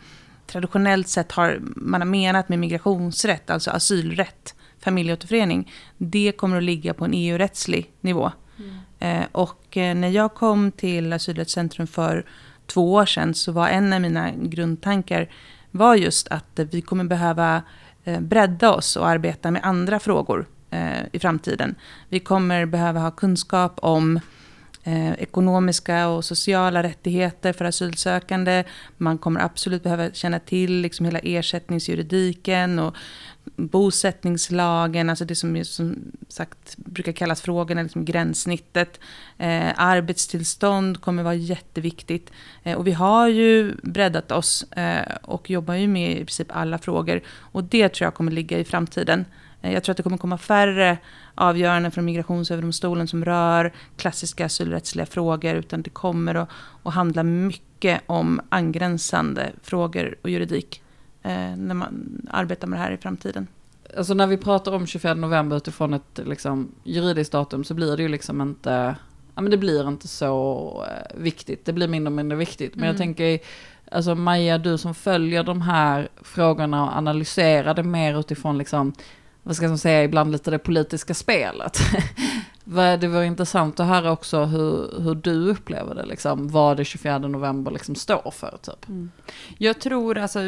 traditionellt sett har man har menat med migrationsrätt, alltså asylrätt, familjeåterförening, det kommer att ligga på en EU-rättslig nivå. Mm. Eh, och eh, när jag kom till Asylrättscentrum för två år sedan så var en av mina grundtankar var just att vi kommer behöva eh, bredda oss och arbeta med andra frågor eh, i framtiden. Vi kommer behöva ha kunskap om eh, ekonomiska och sociala rättigheter för asylsökande. Man kommer absolut behöva känna till liksom hela ersättningsjuridiken och bosättningslagen, alltså det som, som sagt brukar kallas frågorna, liksom gränssnittet. Eh, arbetstillstånd kommer vara jätteviktigt. Eh, och vi har ju breddat oss eh, och jobbar ju med i princip alla frågor. Och det tror jag kommer ligga i framtiden. Eh, jag tror att det kommer komma färre avgöranden från Migrationsöverdomstolen som rör klassiska asylrättsliga frågor, utan det kommer att, att handla mycket om angränsande frågor och juridik eh, när man arbetar med det här i framtiden. Alltså när vi pratar om 24 november utifrån ett liksom, juridiskt datum så blir det ju liksom inte ja men det blir inte så eh, viktigt, det blir mindre och mindre viktigt. Men Mm. jag tänker, alltså Maja, du som följer de här frågorna och analyserar det mer utifrån liksom, vad ska man säga, ibland lite det politiska spelet. *laughs* Det var intressant att höra också hur, hur du upplever det, liksom, vad det 24 november liksom står för. Typ. Mm. Jag tror, alltså,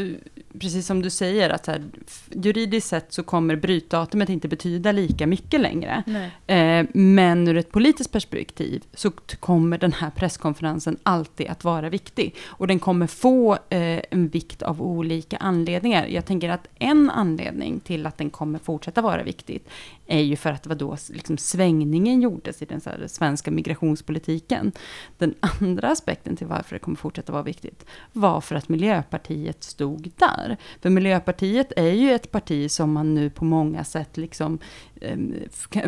precis som du säger, att här, juridiskt sett så kommer brytdatumet inte betyda lika mycket längre. Eh, men ur ett politiskt perspektiv så kommer den här presskonferensen alltid att vara viktig. Och den kommer få eh, en vikt av olika anledningar. Jag tänker att en anledning till att den kommer fortsätta vara viktigt är ju för att det var då liksom svängningen gjordes i den svenska migrationspolitiken. Den andra aspekten till varför det kommer fortsätta vara viktigt var för att Miljöpartiet stod där. För Miljöpartiet är ju ett parti som man nu på många sätt, liksom, ehm,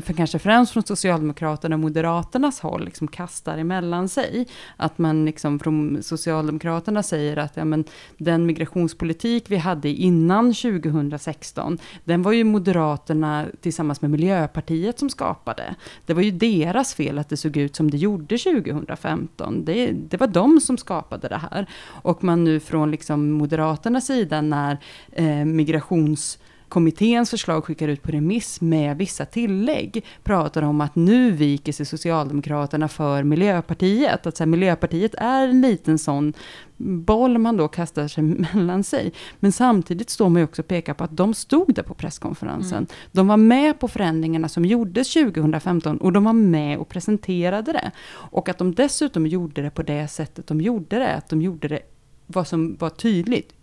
för kanske främst från Socialdemokraterna och Moderaternas håll, liksom kastar emellan sig. Att man liksom från Socialdemokraterna säger att ja, men, den migrationspolitik vi hade innan 2016, den var ju Moderaterna tillsammans med Miljöpartiet som skapade. Det var ju deras fel att det såg ut som det gjorde 2015. Det, det var de som skapade det här. Och man nu från liksom Moderaternas sida när eh, migrationskommitténs förslag skickar ut på remiss med vissa tillägg, pratar om att nu viker sig Socialdemokraterna för Miljöpartiet. Att så här, Miljöpartiet är en liten sån boll man då kastar sig *laughs* mellan sig. Men samtidigt står man ju också och pekar på att de stod där på presskonferensen. De var med på förändringarna som gjordes 2015 och de var med och presenterade det. Och att de dessutom gjorde det på det sättet de gjorde det, att de gjorde det vad som var tydligt,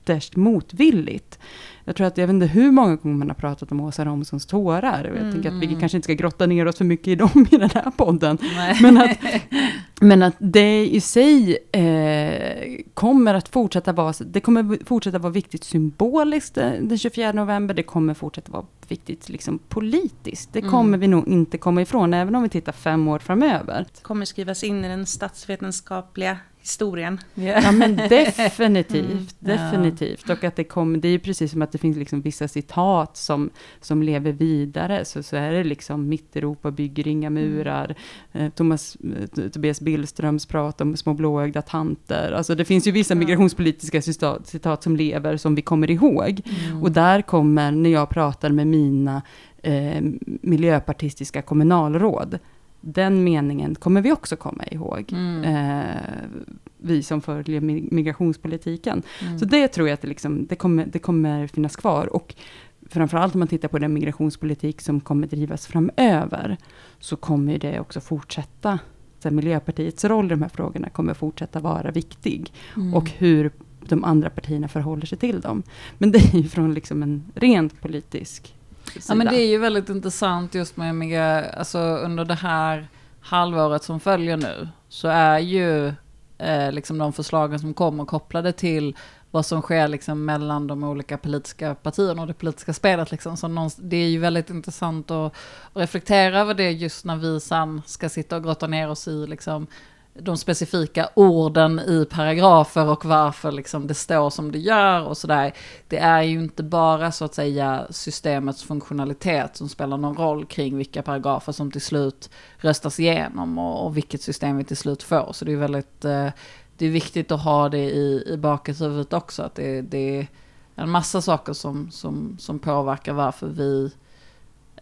ytterst motvilligt. Jag tror att, jag vet inte hur många gånger man har pratat om Åsa Romsons tårar. Jag tänker att vi kanske inte ska grotta ner oss för mycket i dem i den här podden. Men att, *laughs* men att det i sig eh, kommer att fortsätta vara, det kommer fortsätta vara viktigt symboliskt eh, den 24 november, det kommer fortsätta vara viktigt liksom politiskt. Det kommer vi nog inte komma ifrån, även om vi tittar fem år framöver. kommer skrivas in i den statsvetenskapliga historien. Ja men definitivt, *laughs* definitivt. Och att det kommer, det är ju precis som att det finns liksom vissa citat som, som lever vidare. Så, så är det liksom Mitt-Europa bygger inga murar. Eh, Thomas, eh, Tobias Billströms prat om små blåögda tanter. Alltså det finns ju vissa migrationspolitiska citat, citat som lever som vi kommer ihåg. Och där kommer, när jag pratar med mina eh, miljöpartistiska kommunalråd, den meningen kommer vi också komma ihåg. Mm. Eh, vi som följer mi- migrationspolitiken. Mm. Så det tror jag att det, liksom, det, kommer, det kommer finnas kvar. Och framförallt om man tittar på den migrationspolitik som kommer drivas framöver, så kommer det också fortsätta. Så Miljöpartiets roll i de här frågorna kommer fortsätta vara viktig. Mm. Och hur de andra partierna förhåller sig till dem. Men det är ju från liksom en rent politisk sida. Ja men det är ju väldigt intressant just med migra, alltså under det här halvåret som följer nu så är ju eh, liksom de förslagen som kommer kopplade till vad som sker liksom mellan de olika politiska partierna och det politiska spelet. Liksom. Så det är ju väldigt intressant att, att reflektera över det just när vi sen ska sitta och grotta ner oss i liksom, de specifika orden i paragrafer och varför liksom det står som det gör och sådär. Det är ju inte bara så att säga systemets funktionalitet som spelar någon roll kring vilka paragrafer som till slut röstas igenom och, och vilket system vi till slut får. Så det är väldigt, eh, det är viktigt att ha det i, i bakhuvudet också, att det, det är en massa saker som, som, som påverkar varför vi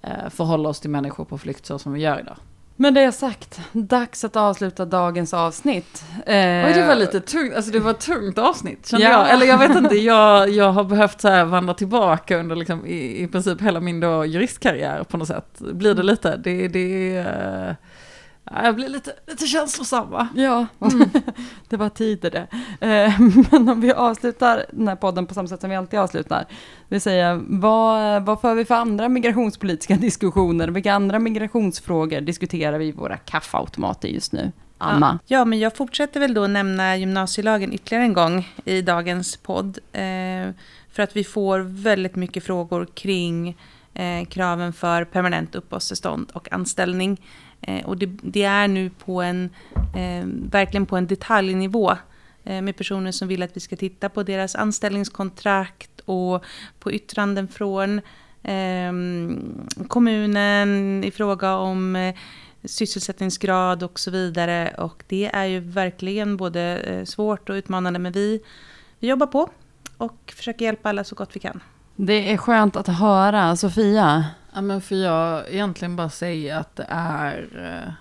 eh, förhåller oss till människor på flykt så som vi gör idag. Men det sagt, dags att avsluta dagens avsnitt. Eh, Oj, det var lite tungt, alltså det var ett tungt avsnitt kände Ja. jag. Eller jag vet inte, jag, jag har behövt så här vandra tillbaka under liksom, i, i princip hela min då juristkarriär på något sätt. Blir det lite, det, det, eh, ja, jag blir lite, lite känslosam va? Ja, *laughs* det var tider det. Eh, *laughs* men om vi avslutar den här podden på samma sätt som vi alltid avslutar. Det vill säga, vad, vad för vi för andra migrationspolitiska *laughs* diskussioner? Vilka andra migrationsfrågor diskuterar vi i våra kaffeautomater just nu? Anna? Ja, men jag fortsätter väl då nämna gymnasielagen ytterligare en gång i dagens podd. Eh, för att vi får väldigt mycket frågor kring eh, kraven för permanent uppehållstillstånd och anställning. Eh, och det, det är nu på en, eh, verkligen på en detaljnivå eh, med personer som vill att vi ska titta på deras anställningskontrakt och på yttranden från eh, kommunen i fråga om eh, sysselsättningsgrad och så vidare. Och det är ju verkligen både eh, svårt och utmanande, men vi, vi jobbar på och försöker hjälpa alla så gott vi kan. Det är skönt att höra. Sofia? Ja, men för jag egentligen bara säga att det är eh,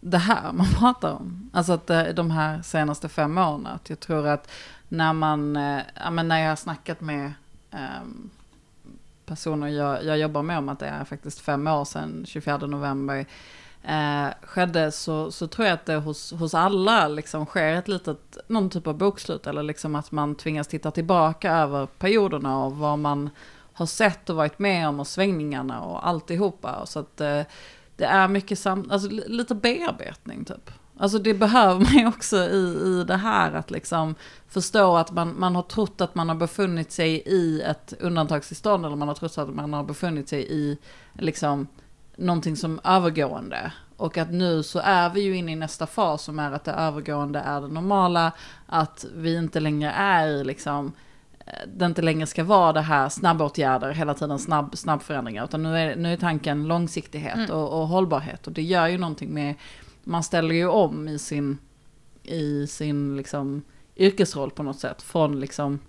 det här man *laughs* pratar om. Alltså att det, de här senaste fem åren. Att jag tror att när man, eh, ja, men när jag har snackat med um, personer jag, jag jobbar med om att det är faktiskt fem år sedan 24 november eh, skedde så, så tror jag att det hos, hos alla liksom sker ett litet, någon typ av bokslut eller liksom att man tvingas titta tillbaka över perioderna och vad man har sett och varit med om och svängningarna och alltihopa. Så att eh, det är mycket sam alltså, lite bearbetning typ. Alltså det behöver *laughs* man ju också i, i det här att liksom förstå att man, man har trott att man har befunnit sig i ett undantagstillstånd eller man har trott att man har befunnit sig i liksom någonting som övergående. Och att nu så är vi ju inne i nästa fas som är att det övergående är det normala. Att vi inte längre är i liksom, eh, det inte längre ska vara det här snabbåtgärder, hela tiden snabb, snabbförändringar. Utan nu är, nu är tanken långsiktighet mm. och, och hållbarhet. Och det gör ju någonting med, man ställer ju om i sin, i sin liksom yrkesroll på något sätt. Från liksom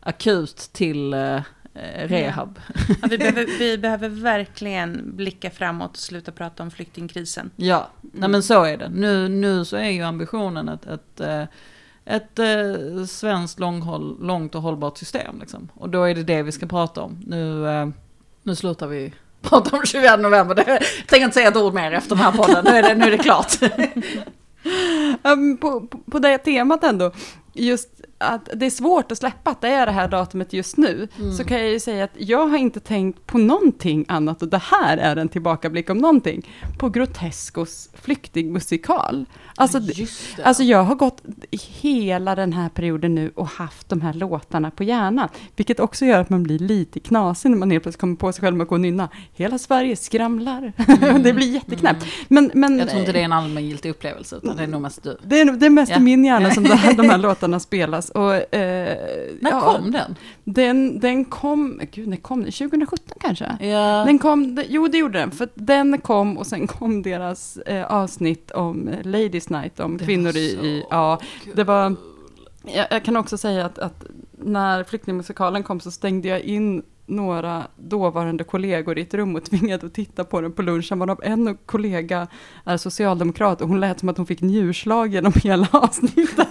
akut till eh, Eh, rehab. Ja, vi, behöver, *laughs* vi behöver verkligen blicka framåt och sluta prata om flyktingkrisen. Ja, nej men så är det. Nu, nu så är ju ambitionen ett, ett, eh, ett, eh, svenskt långhåll, långt och hållbart system. Liksom. Och då är det det vi ska prata om. Nu, eh, nu slutar vi prata om 24 november. Jag tänker inte säga ett ord mer efter den här podden. Nu är det, nu är det klart. um, *laughs* på, på, på det temat ändå, just att det är svårt att släppa att det är det här datumet just nu, mm. så kan jag ju säga att jag har inte tänkt på någonting annat, och det här är en tillbakablick om någonting, på Grotescos flyktingmusikal. Alltså, alltså jag har gått hela den här perioden nu och haft de här låtarna på hjärnan, vilket också gör att man blir lite knasig när man helt plötsligt kommer på sig själv med att gå och nynna. Hela Sverige skramlar. Mm. *laughs* det blir jätteknäppt. Mm. Men, men, jag tror inte det är en allmängiltig upplevelse, utan det är nog mest du. Det är, det är mest ja. i min hjärna som *laughs* här, de här låtarna spelas. Och, eh, när ja, kom den? Den, den kom, gud när kom den? 2017 kanske? Ja. Den kom, jo det gjorde den, för den kom och sen kom deras eh, avsnitt om Ladies Night, om det kvinnor i, i, ja, det var, jag, jag, kan också säga att, att när flyktingmusikalen kom så stängde jag in några dåvarande kollegor i ett rum och *laughs* tvingade att titta på den på lunchen. Var en kollega är socialdemokrat och hon lät som att hon fick njurslag genom hela *laughs* avsnittet.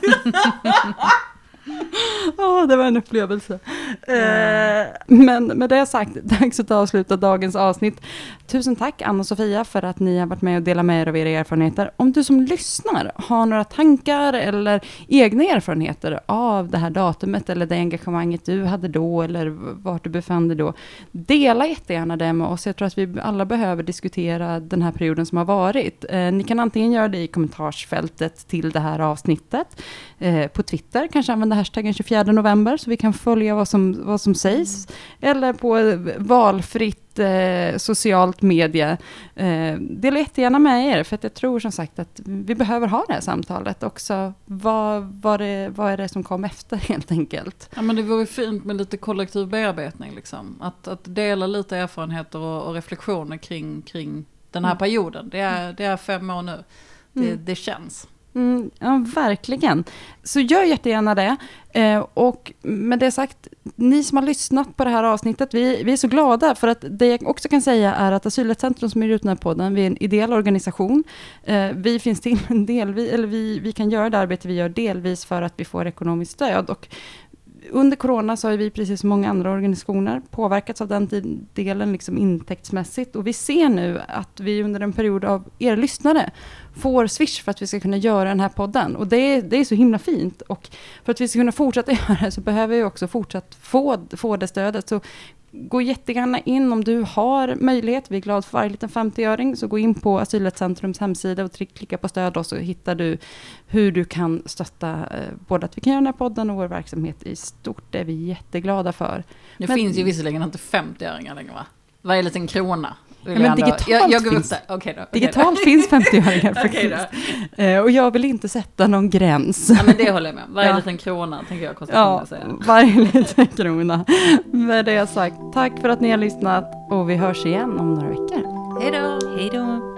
*laughs* Oh, det var en upplevelse. Mm. Eh, men med det sagt, *laughs* dags att avsluta dagens avsnitt. Tusen tack Anna och Sofia för att ni har varit med och delat med er av era erfarenheter. Om du som lyssnar har några tankar eller egna erfarenheter av det här datumet eller det engagemanget du hade då eller vart du befann dig då. Dela jättegärna det med oss. Jag tror att vi alla behöver diskutera den här perioden som har varit. Eh, ni kan antingen göra det i kommentarsfältet till det här avsnittet. Eh, på Twitter, kanske använda hashtaggen 24 november så vi kan följa vad som, vad som sägs. Mm. Eller på valfritt eh, socialt media. Eh, dela jättegärna med er, för att jag tror som sagt att vi behöver ha det här samtalet också. Vad, vad, det, vad är det som kom efter *laughs* helt enkelt? Ja men det vore fint med lite kollektiv bearbetning liksom. Att, att dela lite erfarenheter och, och reflektioner kring, kring den här mm. perioden. Det är, det är fem år nu. Det, mm. det känns. Mm, ja, verkligen. Så gör jättegärna det. Eh, och med det sagt, ni som har lyssnat på det här avsnittet, vi, vi är så glada för att det jag också kan säga är att Asylrättscentrum som är ut den här podden, vi är en ideell organisation. Eh, vi finns till en del, vi, eller vi, vi kan göra det arbete vi gör delvis för att vi får ekonomiskt stöd. Och under corona så har vi, precis som många andra organisationer, påverkats av den delen liksom intäktsmässigt. Och vi ser nu att vi under en period av er lyssnare får Swish för att vi ska kunna göra den här podden. Och det är, det är så himla fint. Och för att vi ska kunna fortsätta *laughs* göra det så behöver vi också fortsatt få, få det stödet. Så gå jättegärna in om du har möjlighet. Vi är glada för varje liten 50-öring. Så gå in på Asylrättscentrums hemsida och klicka på stöd och så hittar du hur du kan stötta eh, både att vi kan göra den här podden och vår verksamhet i stort. Det är vi jätteglada för. Det Men, finns ju visserligen inte 50-öringar längre va? Varje liten krona Ja, men digitalt jag, jag finns, okay då, okay digitalt finns 50-öringar *laughs* faktiskt. okay och jag vill inte sätta någon gräns. Ja, men det håller jag med Varje *laughs* ja. liten krona tänker jag kostar ja, säga. varje liten krona. Med det sagt, tack för att ni har lyssnat och vi hörs igen om några veckor. Hej då! Hej då!